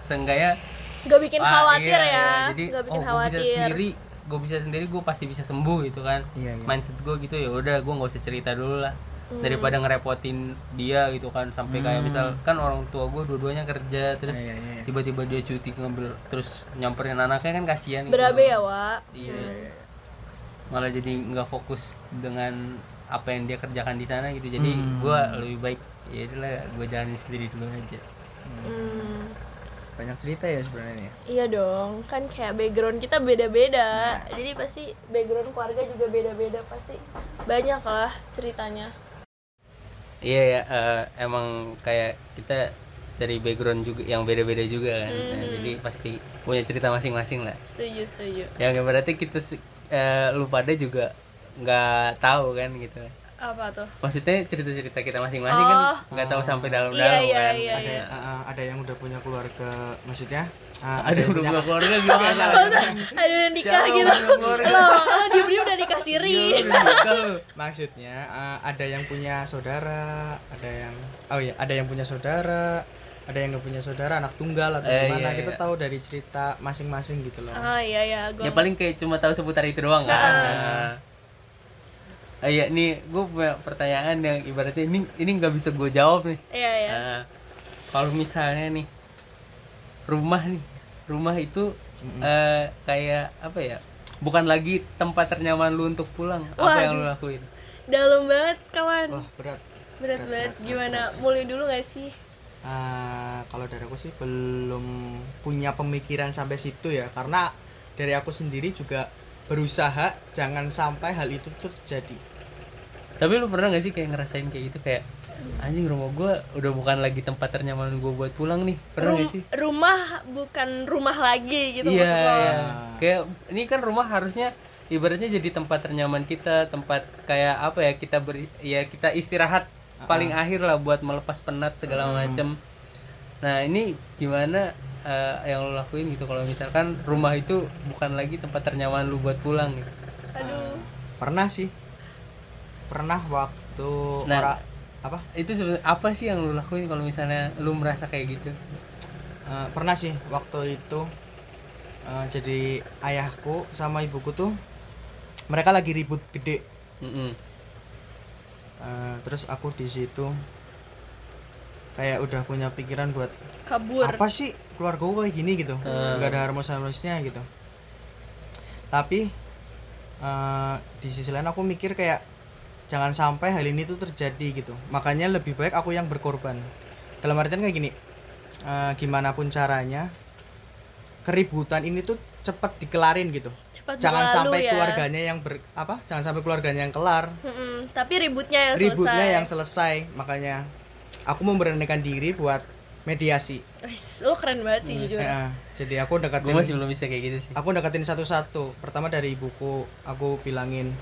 S1: seenggaknya
S3: nggak bikin
S1: ah,
S3: khawatir
S1: iya,
S3: ya.
S1: jadi
S3: nggak bikin
S1: oh gue bisa
S3: khawatir.
S1: sendiri gue bisa sendiri gue pasti bisa sembuh gitu kan.
S2: Iya, iya.
S1: mindset gue gitu ya udah gue nggak usah cerita dulu lah.
S3: Hmm.
S1: daripada ngerepotin dia gitu kan sampai kayak misal kan orang tua gue dua-duanya kerja terus
S2: Iya, iya, iya.
S1: tiba-tiba dia cuti ngambil terus nyamperin anaknya kan kasihan gitu.
S3: berabe ya Wak?
S1: Iya. Malah jadi nggak fokus dengan apa yang dia kerjakan di sana gitu jadi
S2: Hmm.
S1: gua lebih baik ya itulah gue jalanin sendiri dulu aja
S3: Hmm,
S2: Banyak cerita ya sebenarnya. ya.
S3: iya dong kan kayak background kita beda-beda jadi pasti background keluarga juga beda-beda pasti banyak lah ceritanya
S1: iya ya eh, emang kayak kita dari background juga yang beda-beda juga kan Nah,
S3: Mhm.
S1: jadi pasti punya cerita masing-masing lah
S3: setuju setuju
S1: yang berarti kita se- eh, lu pada juga nggak tahu kan gitu.
S3: Apa tuh?
S1: Maksudnya cerita-cerita kita masing-masing kan
S3: Oh.
S1: nggak tahu sampai dalam-dalam
S3: Iya, iya,
S1: kan.
S3: iya.
S2: ada ah, ah, ada yang udah punya keluarga maksudnya? Ah,
S1: ada yang udah keluarga gimana?
S3: Ada yang nikah
S1: Siapa
S3: gitu?
S1: yang punya keluarga?
S3: lo lo diem diem udah nikah siri.
S1: Iya,
S2: maksudnya ah, ada yang punya saudara ada yang oh ya ada yang punya saudara ada yang nggak punya saudara anak tunggal atau
S1: Eh,
S2: gimana?
S1: Iya,
S2: kita
S1: iya.
S2: tahu dari cerita masing-masing gitu loh.
S3: Ah iya iya gue
S1: ya paling kayak cuma tahu seputar itu doang kan iya nih gue punya pertanyaan yang ibaratnya ini ini nggak bisa gue jawab nih.
S3: Iya iya.
S1: Nah, kalau misalnya nih rumah nih rumah itu eh, kayak apa ya bukan lagi tempat ternyaman lu untuk pulang apa
S3: Waduh.
S1: yang lu lakuin?
S3: Dalam banget kawan.
S2: Wah berat.
S3: Berat banget. gimana mulai dulu gak sih?
S2: Ah, kalau dari aku sih belum punya pemikiran sampai situ ya. Karena dari aku sendiri juga berusaha jangan sampai hal itu terjadi
S1: tapi lu pernah gak sih kayak ngerasain kayak gitu? Kayak anjing rumah gue udah bukan lagi tempat ternyaman gue buat pulang nih. Pernah
S3: Rum-
S1: gak sih?
S3: rumah bukan rumah lagi gitu
S1: iya
S3: maksud lo
S1: iya. kayak ini kan rumah harusnya ibaratnya jadi tempat ternyaman kita tempat kayak apa ya kita ber ya kita istirahat paling akhir lah buat melepas penat segala macem. Nah ini gimana eh, yang lo lakuin gitu? Kalau misalkan rumah itu bukan lagi tempat ternyaman lu buat pulang gitu.
S3: Aduh.
S2: Pernah sih pernah waktu
S1: Nah.
S2: ora apa?
S1: itu sebenarnya apa sih yang lu lakuin kalau misalnya lu merasa kayak gitu?
S2: Eh, pernah sih waktu itu eh, jadi ayahku sama ibuku tuh mereka lagi ribut gede.
S1: Mm-mm.
S2: Eh, terus aku di situ kayak udah punya pikiran buat
S3: kabur.
S2: apa sih keluarga gue kayak gini gitu? Nggak ada harmonis harmonisnya gitu. Tapi eh, di sisi lain aku mikir kayak jangan sampai hal ini tuh terjadi gitu. Makanya lebih baik aku yang berkorban. Dalam artian kayak gini eh, gimana pun caranya keributan ini tuh cepat dikelarin gitu.
S3: Cepat
S2: jangan
S3: berlalu
S2: sampai
S3: ya.
S2: keluarganya yang ber apa? Jangan sampai keluarganya yang kelar.
S3: Mm-mm, tapi ributnya yang
S2: ributnya
S3: selesai.
S2: yang selesai. Makanya aku memberanikan diri buat mediasi.
S3: Wis, lo keren banget sih jujur.
S2: Ya, jadi aku
S1: gue
S2: deketin
S1: masih belum bisa kayak gitu sih.
S2: aku deketin satu-satu. Pertama dari ibuku aku bilangin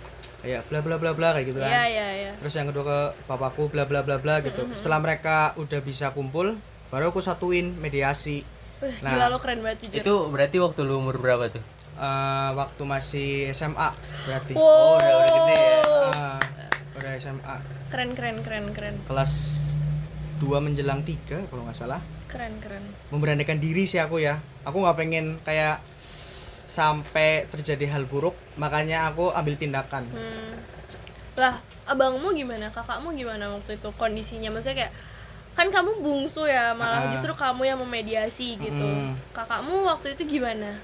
S2: kayak bla bla bla bla kayak gitu kan.
S3: Iya iya iya.
S2: Terus yang kedua ke bapakku bla bla bla bla gitu. Setelah mereka udah bisa kumpul baru aku satuin mediasi.
S3: Wih,
S2: Nah.
S3: gila lo keren banget jujur.
S1: Itu berarti waktu lu umur berapa tuh?
S2: Eh, waktu masih SMA berarti.
S3: Wow.
S1: Oh, udah- udah gede ya.
S2: Ah, udah SMA
S3: keren keren keren keren.
S2: Kelas 2 menjelang 3 kalau nggak salah.
S3: Keren keren.
S2: Memberanikan diri sih aku ya. Aku nggak pengen kayak sampai terjadi hal buruk makanya aku ambil tindakan
S3: Hmm. Lah, abangmu gimana? Kakakmu gimana waktu itu kondisinya? Maksudnya kayak kan kamu bungsu ya, malah
S2: Ah.
S3: justru kamu yang memediasi gitu.
S2: Mm.
S3: Kakakmu waktu itu gimana?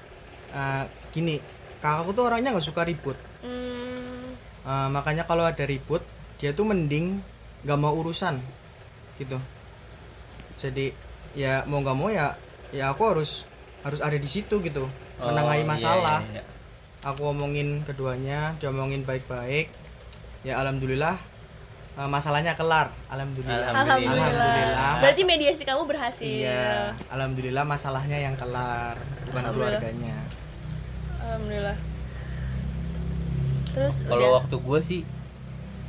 S2: Ah, gini kakakku tuh orangnya nggak suka ribut
S3: Hmm.
S2: Ah, makanya kalau ada ribut dia tuh mending nggak mau urusan gitu jadi ya mau nggak mau ya ya aku harus harus ada di situ gitu
S1: Oh, iya,
S2: masalah
S1: iya, iya.
S2: aku omongin keduanya dia omongin baik-baik ya alhamdulillah eh, masalahnya kelar alhamdulillah
S1: Alhamdulillah.
S2: Alhamdulillah.
S3: Berarti mediasi kamu berhasil.
S2: iya alhamdulillah masalahnya yang kelar bukan
S3: Alhamdulillah.
S2: keluarganya
S3: Alhamdulillah. Terus
S1: kalau waktu gue sih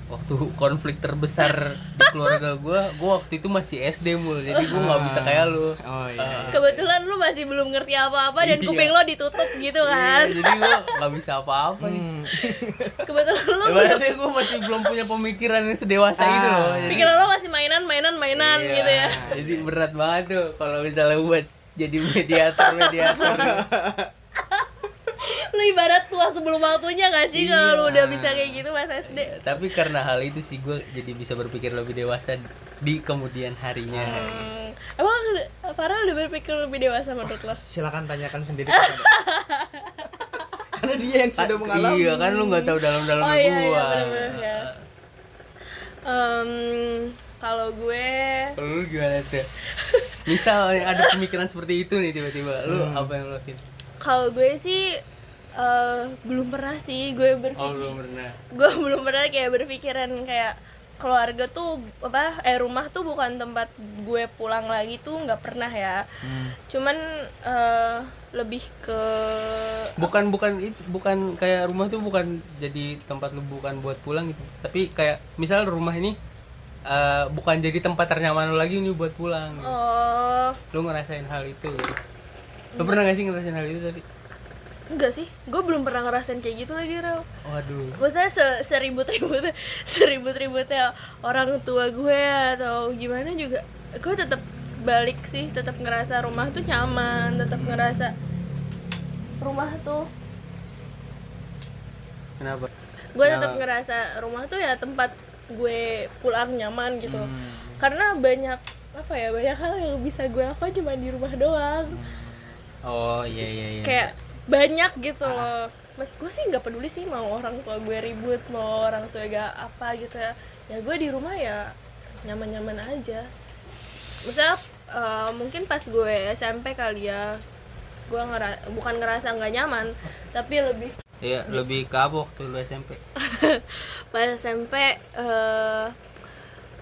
S1: waktu konflik terbesar di keluarga gue gue waktu itu masih SD mul jadi gue nggak bisa kayak lu
S2: oh iya
S3: kebetulan lu masih belum ngerti apa-apa dan
S1: Iya.
S3: kuping lo ditutup gitu kan.
S1: Iya, jadi gue nggak bisa apa-apa nih
S2: Hmm.
S3: kebetulan lu
S1: Ibaratnya gue masih belum punya pemikiran yang sedewasa itu loh jadi,
S3: pikiran lo masih mainan mainan mainan
S1: iya,
S3: gitu ya.
S1: jadi berat banget tuh kalau misalnya buat jadi mediator mediator
S3: lu ibarat tua sebelum waktunya gak sih kalau lu
S2: Iya.
S3: udah bisa kayak gitu pas SD
S1: tapi karena hal itu sih gue jadi bisa berpikir lebih dewasa di kemudian harinya
S3: hmm. emang Farah udah berpikir lebih dewasa menurut lo
S2: silakan tanyakan sendiri karena dia yang sudah mengalami
S1: iya kan lu nggak tahu dalam-dalamnya
S3: oh iya
S1: gua
S3: iya ya Em, kalau gue
S1: lu gimana tuh? Misal ada pemikiran seperti itu nih tiba-tiba, lu
S2: Hmm.
S1: apa yang lu lakuin?
S3: kalau gue sih eh, belum pernah sih gue berpikir
S1: Oh belum pernah.
S3: gue belum pernah kayak berpikiran kayak keluarga tuh apa eh rumah tuh bukan tempat gue pulang lagi tuh nggak pernah ya
S2: Hmm.
S3: cuman eh, lebih ke
S1: bukan bukan itu bukan kayak rumah tuh bukan jadi tempat lu bukan buat pulang gitu tapi kayak misal rumah ini eh, bukan jadi tempat ternyaman lu lagi nih buat pulang gitu.
S3: oh
S1: lu ngerasain hal itu gitu. lu pernah gak sih ngerasain hal itu tadi
S3: enggak sih gue belum pernah ngerasain kayak gitu lagi Rel.
S1: Waduh.
S3: Maksudnya se seribut-ribut seribut-ributnya orang tua gue atau gimana juga gue tetap balik sih tetap ngerasa rumah tuh nyaman tetap ngerasa rumah tuh
S1: kenapa?
S3: Gue tetap ngerasa rumah tuh ya tempat gue pulang nyaman gitu.
S2: Hmm.
S3: karena banyak apa ya banyak hal yang bisa gue lakukan cuma di rumah doang.
S1: Oh iya iya iya.
S3: Kayak banyak gitu loh. Mas gue sih nggak peduli sih mau orang tua gue ribut mau orang tua gak apa gitu ya. Ya gue di rumah ya nyaman nyaman aja. Misalnya eh, mungkin pas gue SMP kali ya gue ngera bukan ngerasa nggak nyaman tapi lebih
S1: iya lebih ke apa waktu lu SMP
S3: pas SMP eh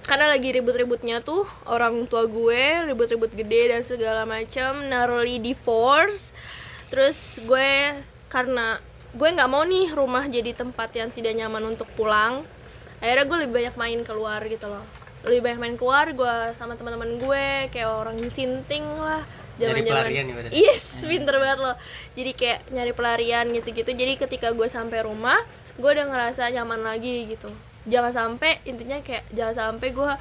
S3: karena lagi ribut-ributnya tuh orang tua gue ribut-ribut gede dan segala macam narrowly divorce terus gue karena gue nggak mau nih rumah jadi tempat yang tidak nyaman untuk pulang akhirnya gue lebih banyak main keluar gitu loh. Lebih banyak main keluar gue sama teman-teman gue kayak orang sinting lah
S1: ya, berarti?
S3: yes pinter banget loh. Jadi kayak nyari pelarian gitu-gitu. Jadi ketika gue sampai rumah gue udah ngerasa nyaman lagi gitu. Jangan sampai intinya kayak jangan sampai gue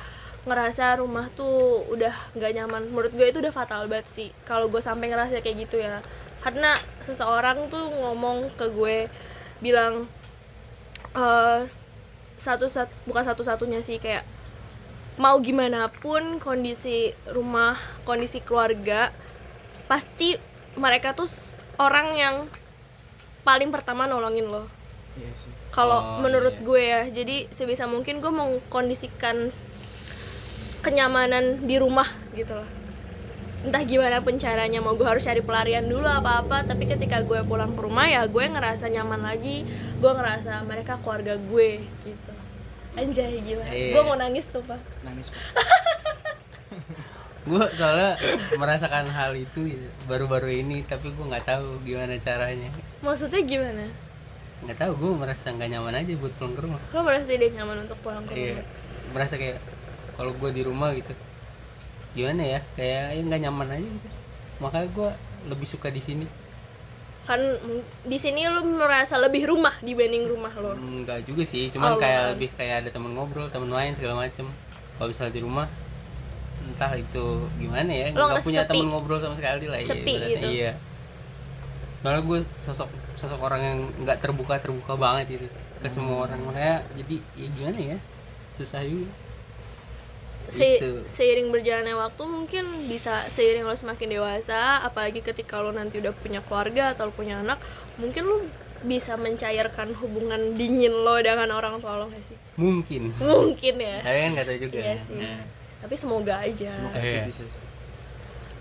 S3: ngerasa rumah tuh udah nggak nyaman. Menurut gue itu udah fatal banget sih. Kalau gue sampai ngerasa kayak gitu ya karena seseorang tuh ngomong ke gue bilang eh satu sat bukan satu satunya sih kayak mau gimana pun kondisi rumah kondisi keluarga pasti mereka tuh orang yang paling pertama nolongin lo
S2: Iya sih.
S1: Oh,
S3: kalau menurut
S1: iya.
S3: gue ya jadi sebisa mungkin gue mengkondisikan s- kenyamanan di rumah gitu loh entah gimana pun caranya mau gue harus cari pelarian dulu apa apa tapi ketika gue pulang ke rumah ya gue ngerasa nyaman lagi gue ngerasa mereka keluarga gue gitu. Anjay gila
S1: Iya.
S3: gue mau nangis
S2: Nangis Pak.
S1: gue soalnya merasakan hal itu gitu, baru-baru ini tapi gue nggak tahu gimana caranya.
S3: Maksudnya gimana?
S1: Nggak tahu gue merasa nggak nyaman aja buat pulang ke rumah.
S3: Lo merasa tidak nyaman untuk pulang ke
S1: iya.
S3: rumah?
S1: Merasa kayak kalau gue di rumah gitu gimana ya kayak ya nggak nyaman aja gitu makanya gue lebih suka di sini
S3: kan mm, di sini lo merasa lebih rumah dibanding rumah lo
S1: Enggak juga sih, cuman
S3: Oh,
S1: kayak
S3: bukan.
S1: lebih kayak ada temen ngobrol, temen main segala macem. Kalau misalnya di rumah, entah itu gimana ya,
S3: Lo
S1: nggak punya
S3: sepi?
S1: temen ngobrol sama sekali lah.
S3: Sepi
S1: iya,
S3: gitu.
S1: Iya. Soalnya gue sosok sosok orang yang nggak terbuka terbuka banget gitu ke semua orang makanya jadi ya gimana ya susah juga.
S3: Se-
S1: Gitu.
S3: seiring berjalannya waktu mungkin bisa seiring lo semakin dewasa apalagi ketika lo nanti udah punya keluarga atau lo punya anak mungkin lo bisa mencairkan hubungan dingin lo dengan orang tua lo gak sih
S1: Mungkin.
S3: mungkin ya
S1: Tapi kan nggak tahu juga.
S3: Iya sih.
S1: Nah,
S3: tapi semoga aja
S2: Semoga aja
S1: Iya.
S2: bisa.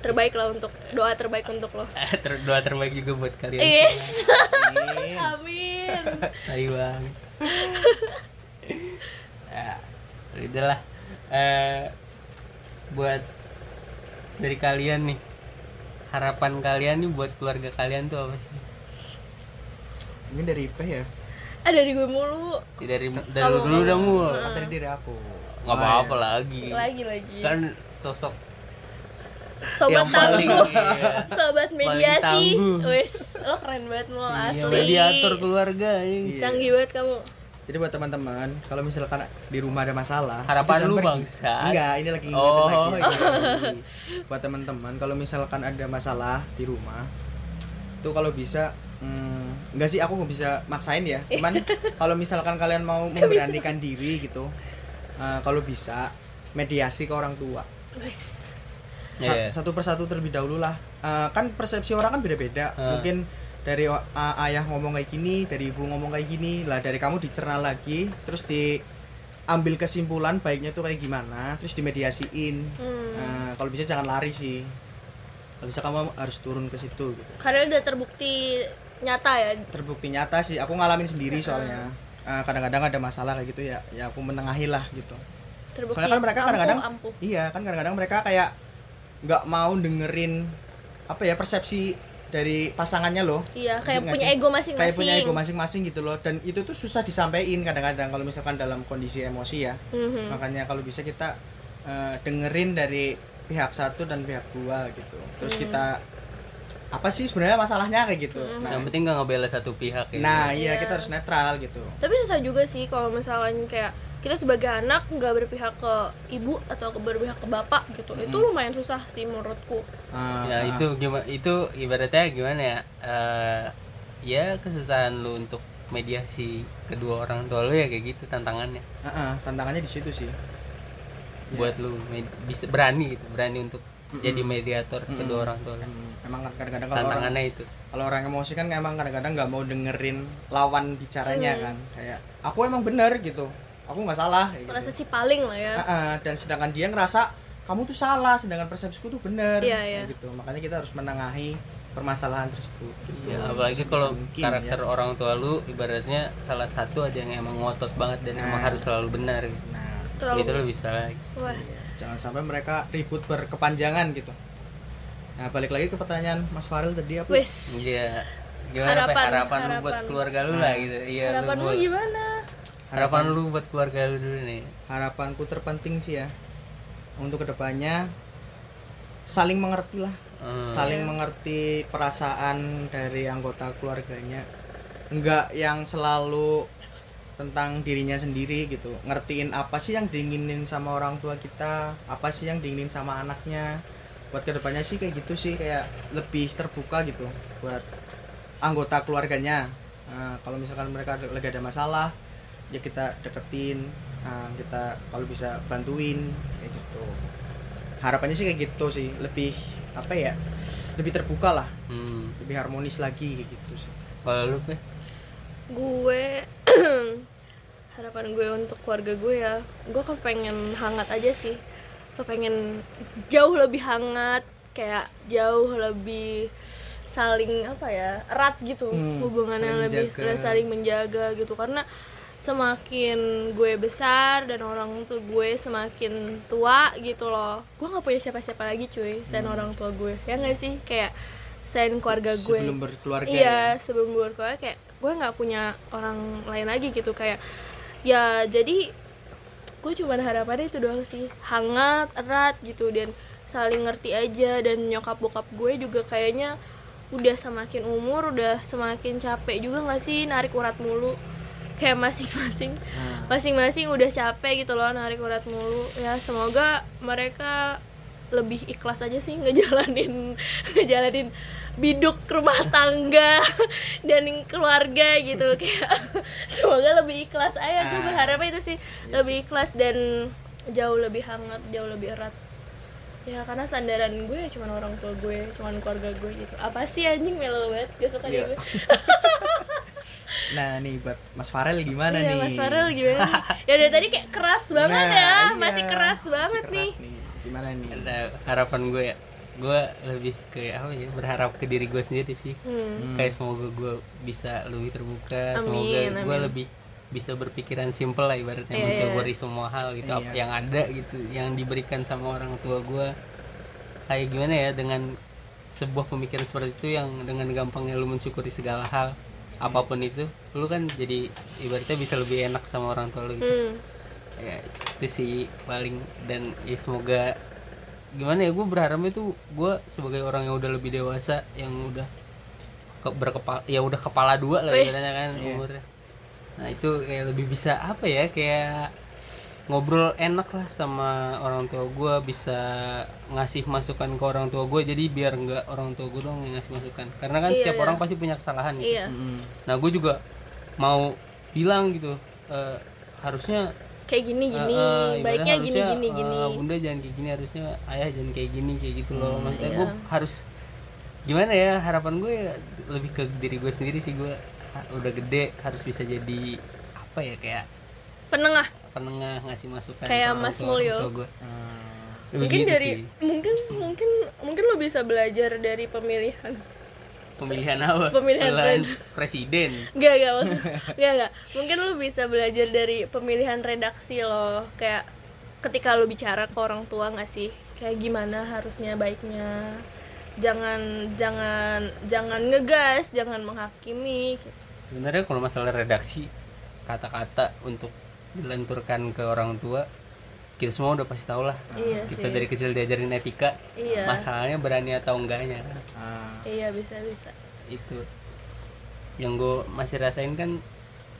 S3: terbaik lah untuk doa terbaik untuk lo
S1: ter- doa terbaik juga buat kalian.
S3: yes
S2: Amin.
S3: amin
S1: Tai banget. ya, udahlah. Eh buat dari kalian nih harapan kalian nih buat keluarga kalian tuh apa sih?
S2: Ini dari IP ya.
S3: ah dari gue mulu
S1: Ya, Dari dari lu dulu dah
S3: ngomong,
S1: mul.
S2: Kan tadi dari aku.
S1: Nggak apa-apa lagi.
S3: lagi lagi
S1: Kan sosok
S3: sobat
S1: yang paling
S3: tangguh
S1: iya.
S3: sobat mediasi wes lo keren banget lo
S1: Iya,
S3: asli
S1: mediator keluarga ya.
S2: Iya.
S3: canggih banget kamu
S2: Jadi buat teman-teman, kalau misalkan di rumah ada masalah,
S1: Harapan lu,
S2: pergi.
S1: Bangsat.
S2: Enggak, ini lagi ingetin
S1: Oh,
S2: lagi.
S1: iya.
S2: lagi. Buat teman-teman, kalau misalkan ada masalah di rumah, tuh kalau bisa hmm, enggak sih aku nggak bisa maksain ya. Cuman kalau misalkan kalian mau memberanikan diri gitu, eh, kalau bisa mediasi ke orang tua.
S3: Wes.
S2: Sa-
S1: Iya.
S2: Satu persatu terlebih dahulu lah. Eh, kan persepsi orang kan beda-beda.
S1: Ah.
S2: Mungkin dari ayah ngomong kayak gini, dari ibu ngomong kayak gini, lah dari kamu dicerna lagi, terus diambil kesimpulan baiknya tuh kayak gimana, terus dimediasiin.
S3: Hmm.
S2: Nah, kalau bisa jangan lari sih. Kalau bisa kamu harus turun ke situ gitu.
S3: karena udah terbukti nyata ya
S2: Terbukti nyata sih, aku ngalamin sendiri soalnya. eh, kadang-kadang ada masalah kayak gitu ya ya aku menengahi lah gitu
S3: terbukti
S2: soalnya kan mereka kadang-kadang iya kan kadang-kadang mereka kayak nggak mau dengerin apa ya persepsi dari pasangannya loh.
S3: Iya kayak punya ego masing-masing.
S2: kayak punya ego masing-masing gitu loh. Dan itu tuh susah disampaikan kadang-kadang kalau misalkan dalam kondisi emosi ya.
S3: Mhm.
S2: makanya kalau bisa kita eh, dengerin dari pihak satu dan pihak dua gitu. Terus
S3: Hmm.
S2: kita apa sih sebenarnya masalahnya kayak gitu.
S3: Hmm.
S2: nah,
S1: yang penting nggak ngebela satu pihak ya.
S2: Nah iya
S3: Iya.
S2: kita harus netral gitu.
S3: Tapi susah juga sih kalau misalnya kayak kita sebagai anak nggak berpihak ke ibu atau ke berpihak ke bapak gitu. Itu lumayan susah sih menurutku.
S2: Ah,
S1: ya itu gimana itu ibaratnya gimana ya? Eh, ya kesusahan lu untuk mediasi kedua orang tua lu ya kayak gitu tantangannya.
S2: Ah, ah, tantangannya di situ sih. Iya.
S1: buat lu med- bisa berani gitu berani untuk jadi mediator kedua orang tua lu.
S2: Hmm, emang kan kadang-kadang kalau orang
S1: tantangannya itu.
S2: kalau orang emosi kan emang kadang-kadang nggak mau dengerin lawan bicaranya
S3: Hmm.
S2: kan. Kayak aku emang bener gitu aku nggak salah kayak
S3: merasa
S2: gitu.
S3: si paling lah ya.
S2: Ah, ah, dan sedangkan dia ngerasa kamu tuh salah sedangkan persepsiku tuh bener.
S3: Iya,
S2: kayak
S3: iya.
S2: gitu. Makanya kita harus menengahi permasalahan tersebut gitu.
S1: Ya, apalagi
S2: Sebisa
S1: kalau
S2: mungkin,
S1: karakter
S2: ya.
S1: orang tua lu ibaratnya salah satu ada yang emang ngotot banget dan emang
S2: Nah.
S1: harus selalu benar
S2: nah.
S3: Terlalu
S1: itu lebih salah lagi.
S3: Wah.
S2: Jangan sampai mereka ribut berkepanjangan gitu. Nah balik lagi ke pertanyaan Mas Faril tadi apa?
S1: Iya. Gimana Pe?
S3: Harapan-
S1: harapan, lu buat keluarga lu lah gitu. Iya lu
S3: harapanmu gimana
S1: harapan lu buat keluarga lu dulu nih.
S2: harapanku terpenting sih ya untuk ke depannya saling mengerti lah.
S1: Hmm.
S2: saling mengerti perasaan dari anggota keluarganya. Enggak yang selalu tentang dirinya sendiri gitu. Ngertiin apa sih yang diinginin sama orang tua kita apa sih yang diinginin sama anaknya. Buat ke depannya sih kayak gitu sih kayak lebih terbuka gitu buat anggota keluarganya. Nah, kalau misalkan mereka lagi ada masalah ya kita deketin Nah, kita kalau bisa bantuin kayak gitu. Harapannya sih kayak gitu sih lebih apa ya lebih terbuka lah.
S1: Hmm.
S2: lebih harmonis lagi kayak gitu sih.
S1: Kalau lu Pe?
S3: gue harapan gue untuk keluarga gue ya gue kepengen hangat aja sih. Kepengen jauh lebih hangat kayak jauh lebih saling apa ya erat gitu
S2: Hmm,
S3: hubungannya
S2: saling
S3: lebih saling menjaga gitu. Karena semakin gue besar dan orang tua gue semakin tua gitu loh. Gue nggak punya siapa-siapa lagi cuy selain orang tua gue. Ya nggak sih? Kayak selain keluarga gue.
S2: Sebelum berkeluarga ya.
S3: iya sebelum berkeluarga kayak gue nggak punya orang lain lagi gitu. Kayak ya jadi gue cuman harapannya itu doang sih. Hangat erat gitu dan saling ngerti aja. Dan nyokap bokap gue juga kayaknya udah semakin umur udah semakin capek juga nggak sih? Narik urat mulu kayak masing-masing
S2: Nah,
S3: masing-masing udah capek gitu loh narik urat mulu. Ya semoga mereka lebih ikhlas aja sih ngejalanin ngejalanin biduk rumah tangga dan keluarga gitu. Kayak semoga lebih ikhlas. Aja gue
S2: Ah.
S3: berharapnya itu sih
S2: Iya
S3: lebih ikhlas dan jauh lebih hangat jauh lebih erat. Ya karena sandaran gue ya cuman orang tua gue cuman keluarga gue gitu. Apa sih anjing melo banget gak suka deh gue
S2: nah nih buat Mas Farel gimana
S3: Iya,
S2: nih
S3: Mas Farel gimana nih? ya dari tadi kayak keras banget
S2: Nah,
S3: ya
S2: iya,
S3: masih keras
S2: masih
S3: banget
S2: keras
S3: nih
S2: gimana nih
S1: Ada harapan gue ya gue lebih ke apa ya berharap ke diri gue sendiri sih
S3: hmm.
S2: Hmm.
S1: kayak semoga gue bisa lebih terbuka
S3: Amin,
S1: semoga gue
S3: amin.
S1: lebih bisa berpikiran simple lah ibaratnya
S3: iya.
S1: worry semua hal gitu apa
S2: Iya.
S1: yang ada gitu yang diberikan sama orang tua gue kayak gimana ya dengan sebuah pemikiran seperti itu yang dengan gampangnya lu mensyukuri segala hal apa pun itu lu kan jadi ibaratnya bisa lebih enak sama orang tua lu gitu
S3: Hmm.
S1: ya itu sih paling dan ya semoga gimana ya gue berharapnya tuh gue sebagai orang yang udah lebih dewasa yang udah ke, berkepala ya udah kepala dua lah ibaratnya kan
S2: Iya.
S1: umurnya nah itu kayak lebih bisa apa ya kayak ngobrol enak lah sama orang tua gue bisa ngasih masukan ke orang tua gue jadi biar nggak orang tua gue dong yang ngasih masukan. Karena kan
S3: Iya,
S1: setiap
S3: iya.
S1: orang pasti punya kesalahan gitu.
S3: Iya.
S1: Nah gue juga mau bilang gitu eh, harusnya
S3: kayak gini gini.
S1: Eh, eh, ibaratnya
S3: baiknya gini
S1: harusnya,
S3: gini gini.
S1: bunda jangan kayak gini harusnya ayah jangan kayak gini kayak gitu loh. Maksudnya
S3: iya.
S1: gue harus gimana ya harapan gue ya lebih ke diri gue sendiri sih. Gue udah gede harus bisa jadi apa ya kayak
S3: penengah
S1: penengah ngasih masukan
S3: Kayak Mas Mulyo.
S1: Lebih
S3: mungkin
S1: gitu
S3: dari
S1: sih.
S3: mungkin mungkin mungkin lo bisa belajar dari pemilihan.
S1: Pemilihan apa?
S3: Pemilihan
S1: presiden.
S3: Enggak, enggak maksud Enggak, enggak Mungkin lu bisa belajar dari pemilihan redaksi lo. Kayak ketika lu bicara ke orang tua nggak sih? Kayak gimana harusnya baiknya. Jangan, jangan, jangan ngegas, jangan menghakimi gitu.
S1: sebenarnya kalau masalah redaksi kata-kata untuk dilenturkan ke orang tua kita semua udah pasti tahu lah.
S3: Iya
S1: kita
S3: sih.
S1: dari kecil diajarin etika
S3: Iya,
S1: masalahnya berani atau enggaknya. Kan
S2: Ah,
S3: iya bisa-bisa
S1: itu. Yang gue masih rasain kan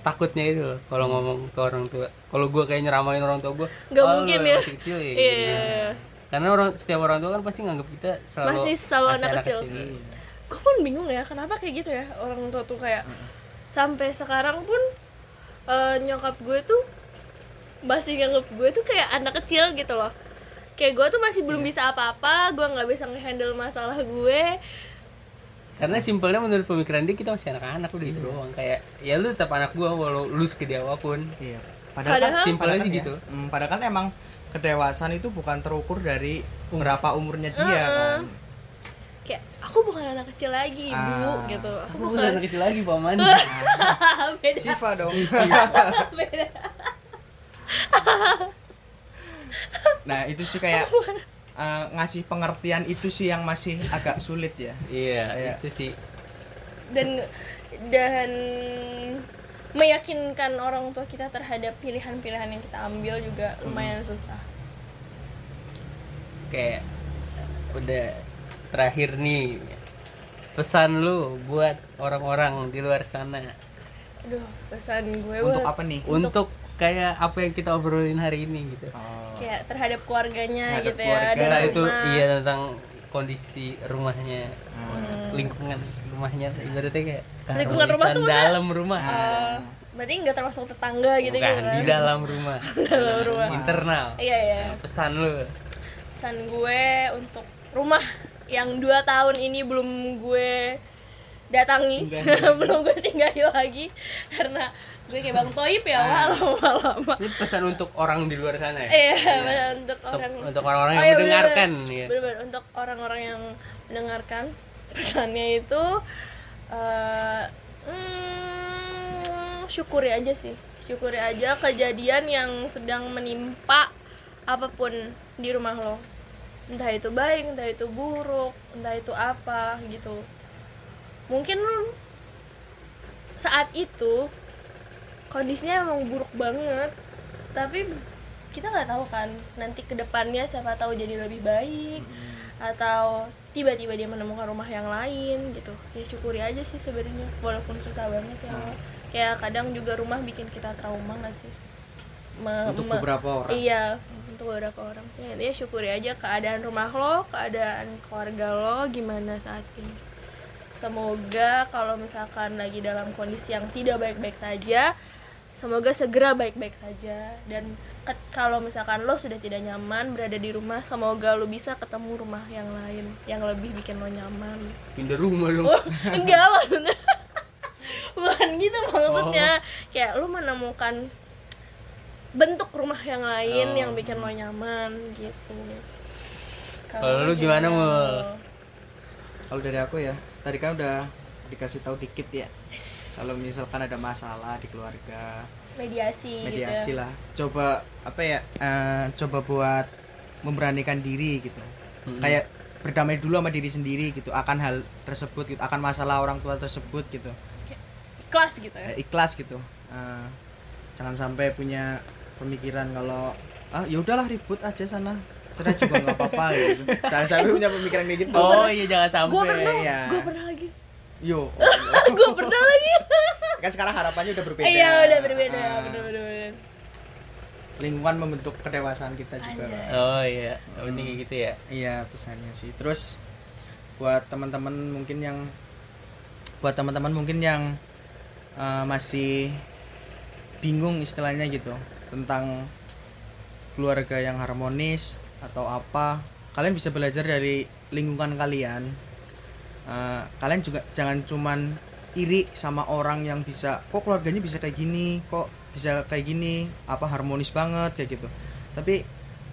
S1: takutnya itu loh kalau ngomong ke orang tua. Kalau gue kayak nyeramain orang tua gue
S3: Nggak mungkin ya."
S1: masih kecil ya
S3: Iya,
S1: gini."
S3: iya, iya.
S1: karena orang setiap orang tua kan pasti nganggap kita selalu
S3: Masih selalu
S1: masih
S3: anak kecil. Gue pun bingung ya, kenapa kayak gitu ya Orang tua tuh kayak Sampai sekarang pun eh, Nyokap gue tuh Masih nganggap gue tuh kayak anak kecil gitu loh. Kayak gue tuh masih belum bisa apa-apa Gue nggak bisa ngehandle masalah gue.
S1: Karena simpelnya menurut pemikiran dia kita masih anak-anak udah gitu doang. Kayak ya lu tetap anak gua walau lu segede apa pun.
S2: Iya.
S3: Padahal-
S2: kan-
S1: Simpelnya
S2: padahal
S1: sih
S2: kan
S1: gitu.
S2: ya, hmm, padahal kan emang kedewasaan itu bukan terukur dari berapa umurnya dia kan.
S3: Kayak aku bukan anak kecil lagi ibu
S2: Ah.
S3: gitu. Aku
S1: aku
S3: bukan
S1: anak kecil lagi paman
S3: beda.
S2: Siva dong.
S3: Beda
S2: nah itu sih kayak eh, ngasih pengertian itu sih yang masih agak sulit ya
S1: iya
S2: Iya.
S1: itu sih
S3: dan dan meyakinkan orang tua kita terhadap pilihan-pilihan yang kita ambil juga lumayan susah.
S1: kayak udah terakhir nih pesan lu buat orang-orang di luar sana
S3: Aduh, pesan gue
S2: untuk
S3: buat
S2: apa nih
S1: untuk kayak apa yang kita obrolin hari ini gitu
S2: Oh,
S3: kayak terhadap keluarganya
S2: Terhadap
S3: gitu ya.
S2: keluarga.
S3: dan
S1: Entah itu
S3: rumah.
S1: iya tentang kondisi rumahnya
S2: Hmm.
S1: lingkungan rumahnya ibaratnya kayak
S3: Lingkungan rumah tuh
S1: dalam rumah
S3: Eh, berarti nggak termasuk tetangga gitu
S1: bukan
S3: gitu
S1: di
S3: kan?
S1: dalam rumah
S3: dalam rumah.
S1: internal
S3: Iya iya.
S1: pesan lu
S3: Pesan gue untuk rumah yang dua tahun ini belum gue datangi, belum gue singgahi lagi karena gue kayak bang Toib ya Wak, lama-lama.
S1: ini pesan untuk orang di luar sana ya?
S3: Iya, benar untuk
S1: untuk
S3: orang.
S1: untuk orang-orang
S3: Oh,
S1: yang
S3: iya,
S1: mendengarkan
S3: bener-bener.
S1: ya
S3: Bener-bener, untuk orang-orang yang mendengarkan pesannya itu eh hmm, syukuri aja sih. Syukuri aja kejadian yang sedang menimpa apa pun di rumah lo. Entah itu baik entah itu buruk entah itu apa gitu. Mungkin saat itu kondisinya emang buruk banget. Tapi kita nggak tahu kan nanti ke depannya siapa tahu jadi lebih baik atau tiba-tiba dia menemukan rumah yang lain gitu. Ya syukuri aja sih sebenarnya walaupun susah banget ya.
S2: Ah.
S3: kayak kadang juga rumah bikin kita trauma nggak sih? Me-
S2: untuk beberapa orang?
S3: Iya untuk beberapa orang. Ya, ya syukuri aja keadaan rumah lo keadaan keluarga lo gimana saat ini semoga kalau misalkan lagi dalam kondisi yang tidak baik-baik saja semoga segera baik-baik saja. Dan kalau misalkan lo sudah tidak nyaman berada di rumah semoga lo bisa ketemu rumah yang lain yang lebih bikin lo nyaman.
S1: Pindah rumah dong.
S3: Oh, enggak maksudnya. Bukan gitu maksudnya. Kayak lo menemukan bentuk rumah yang lain
S1: Oh.
S3: yang bikin lo nyaman gitu.
S1: Kalau lu
S3: lo
S1: gimana, Mul?
S2: kalau dari aku ya tadi kan udah dikasih tahu dikit ya. Kalau misalkan ada masalah di keluarga
S3: mediasi,
S2: mediasi
S3: gitu
S2: lah. Coba apa ya eh, coba buat memberanikan diri gitu.
S1: Mm-mm.
S2: kayak berdamai dulu sama diri sendiri gitu akan hal tersebut gitu akan masalah orang tua tersebut gitu.
S3: Kelas gitu ya?
S2: Eh, ikhlas gitu. Eh, jangan sampai punya pemikiran kalau ah ya udahlah ribut aja sana cerai juga nggak apa-apa gitu. Jangan sampai punya pemikiran kayak gitu.
S1: Oh iya jangan sampai.
S3: Gue pernah
S2: iya.
S3: gue pernah lagi.
S2: Yo.
S3: Gue pernah lagi.
S2: Kan sekarang harapannya udah berbeda.
S3: Iya udah berbeda
S2: Ah,
S3: bener
S2: lingkungan membentuk kedewasaan kita juga.
S3: Anjay.
S1: oh iya. Penting kayak gitu ya?
S2: Iya pesannya sih. Terus buat teman-teman mungkin yang buat teman-teman mungkin yang eh, masih bingung istilahnya gitu tentang keluarga yang harmonis atau apa kalian bisa belajar dari lingkungan kalian. Eh, kalian juga jangan cuman iri sama orang yang bisa kok keluarganya bisa kayak gini? Kok bisa kayak gini? Apa harmonis banget? kayak gitu. Tapi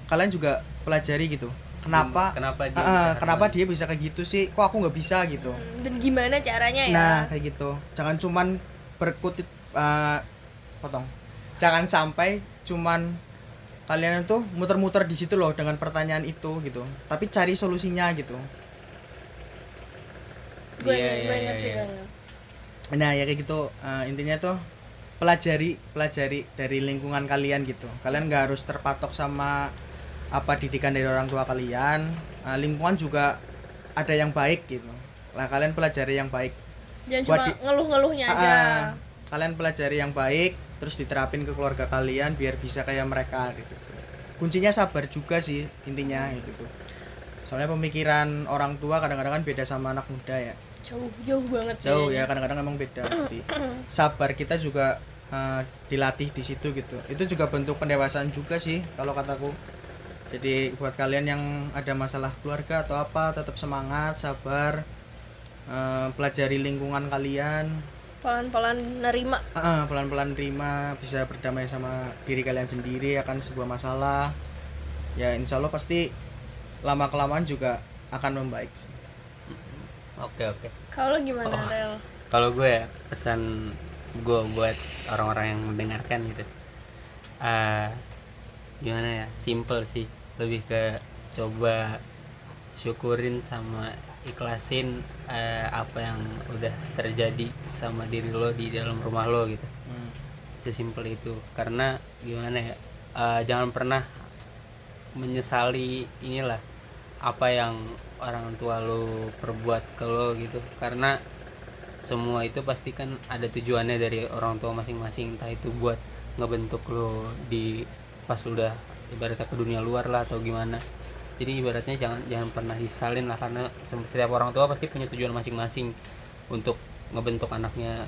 S2: kalian juga pelajari gitu kenapa
S1: kenapa dia
S2: Ah,
S1: bisa
S2: kenapa dia bisa kayak gitu sih? Kok aku nggak bisa gitu?
S3: Dan gimana caranya ya?
S2: Nah kayak gitu. Jangan cuman berkutit eh, potong. Jangan sampai cuman kalian tuh muter-muter di situ loh dengan pertanyaan itu gitu. Tapi cari solusinya gitu.
S3: Gue
S1: iya,
S3: ngerti
S1: iya.
S3: banget.
S2: Nah ya kayak gitu. Eh, intinya tuh pelajari pelajari dari lingkungan kalian gitu. Kalian nggak harus terpatok sama apa didikan dari orang tua kalian. Eh, lingkungan juga ada yang baik gitu. Lah kalian pelajari yang baik.
S3: Jangan
S2: Buat
S3: cuma ngeluh-ngeluhnya
S2: Ah,
S3: aja.
S2: ah. kalian pelajari yang baik terus diterapin ke keluarga kalian biar bisa kayak mereka gitu. Kuncinya sabar juga sih intinya gitu. Soalnya pemikiran orang tua kadang-kadang kan beda sama anak muda ya.
S3: Jauh jauh banget
S2: jauh ya kadang-kadang emang beda. Jadi sabar kita juga eh, dilatih di situ gitu. Itu juga bentuk pendewasaan juga sih kalau kataku. Jadi buat kalian yang ada masalah keluarga atau apa tetap semangat sabar eh, pelajari lingkungan kalian
S3: pelan-pelan nerima.
S2: Ah, pelan-pelan terima bisa berdamai sama diri kalian sendiri akan sebuah masalah. Ya insya Allah pasti lama kelamaan juga akan membaik sih.
S1: Oke oke.
S3: Kalau gimana
S1: Oh.
S3: Rel
S1: kalau gue ya pesan gue buat orang-orang yang mendengarkan gitu. Eh gimana ya? Simple sih. Lebih ke coba syukurin sama ikhlasin eh, apa yang udah terjadi sama diri lo di dalam rumah lo gitu.
S2: Hmm.
S1: sesimpel itu. Karena gimana ya eh, jangan pernah menyesali inilah apa yang orang tua lo perbuat ke lo gitu. Karena semua itu pasti kan ada tujuannya dari orang tua masing-masing. Entah itu buat ngebentuk lo di pas udah ibaratnya ke dunia luar lah atau gimana jadi ibaratnya jangan jangan pernah disalin lah karena setiap orang tua pasti punya tujuan masing-masing untuk ngebentuk anaknya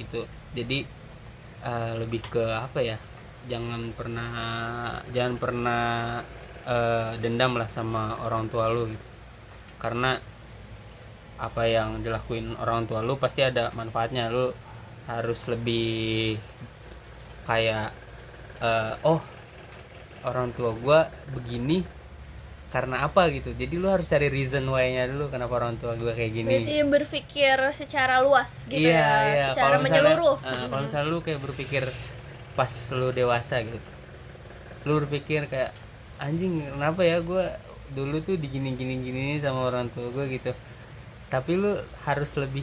S1: gitu. Jadi eh, lebih ke apa ya jangan pernah jangan pernah eh, dendam lah sama orang tua lu gitu. Karena apa yang dilakuin orang tua lu pasti ada manfaatnya. Lu harus lebih kayak eh, oh orang tua gua begini karena apa gitu. Jadi lu harus cari reason why-nya dulu kenapa orang tua gua kayak gini.
S3: Berarti berpikir secara luas gitu
S1: iya,
S3: ya
S1: iya.
S3: secara
S1: Kalau misalnya-
S3: menyeluruh.
S1: eh, kalau misalnya lu kayak berpikir pas lu dewasa gitu. Lu berpikir kayak anjing kenapa ya gua dulu tuh digini gini gini sama orang tua gue gitu. Tapi lu harus lebih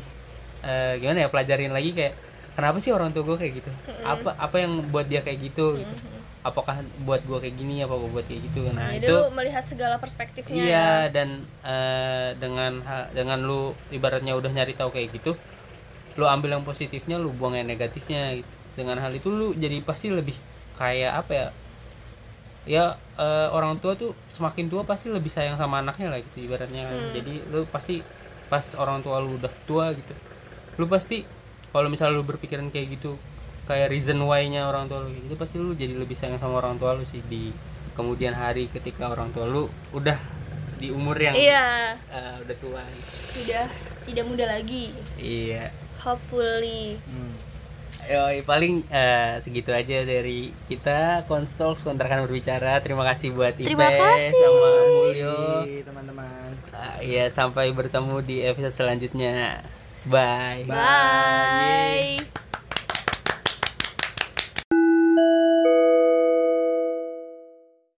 S1: eh, gimana ya pelajarin lagi kayak kenapa sih orang tua gue kayak gitu? Apa apa yang buat dia kayak gitu? Gitu apakah buat gue kayak gini apa gua buat kayak gitu nah
S3: jadi
S1: itu
S3: lu melihat segala perspektifnya ya.
S1: Iya dan eh, dengan dengan lu ibaratnya udah nyari tahu kayak gitu, lu ambil yang positifnya, lu buang yang negatifnya gitu. Dengan hal itu lu jadi pasti lebih kayak apa ya? Ya eh, orang tua tuh semakin tua pasti lebih sayang sama anaknya lah gitu ibaratnya kan. Jadi lu pasti pas orang tua lu udah tua gitu, lu pasti kalau misalnya lu berpikiran kayak gitu kayak reason why-nya orang tua lu. Gitu pasti lu jadi lebih sayang sama orang tua lu sih di kemudian hari ketika orang tua lu udah di umur yang
S3: iya.
S1: eh, udah tua.
S3: Sudah tidak muda lagi.
S1: Iya.
S3: Hopefully.
S2: Hmm.
S1: Yoi, paling eh, segitu aja dari kita. Konstols kontrakan berbicara. Terima kasih buat Ipe
S3: Terima kasih.
S1: sama Mulyo
S2: teman-teman.
S1: Eh, ya sampai bertemu di episode selanjutnya. Bye.
S3: Bye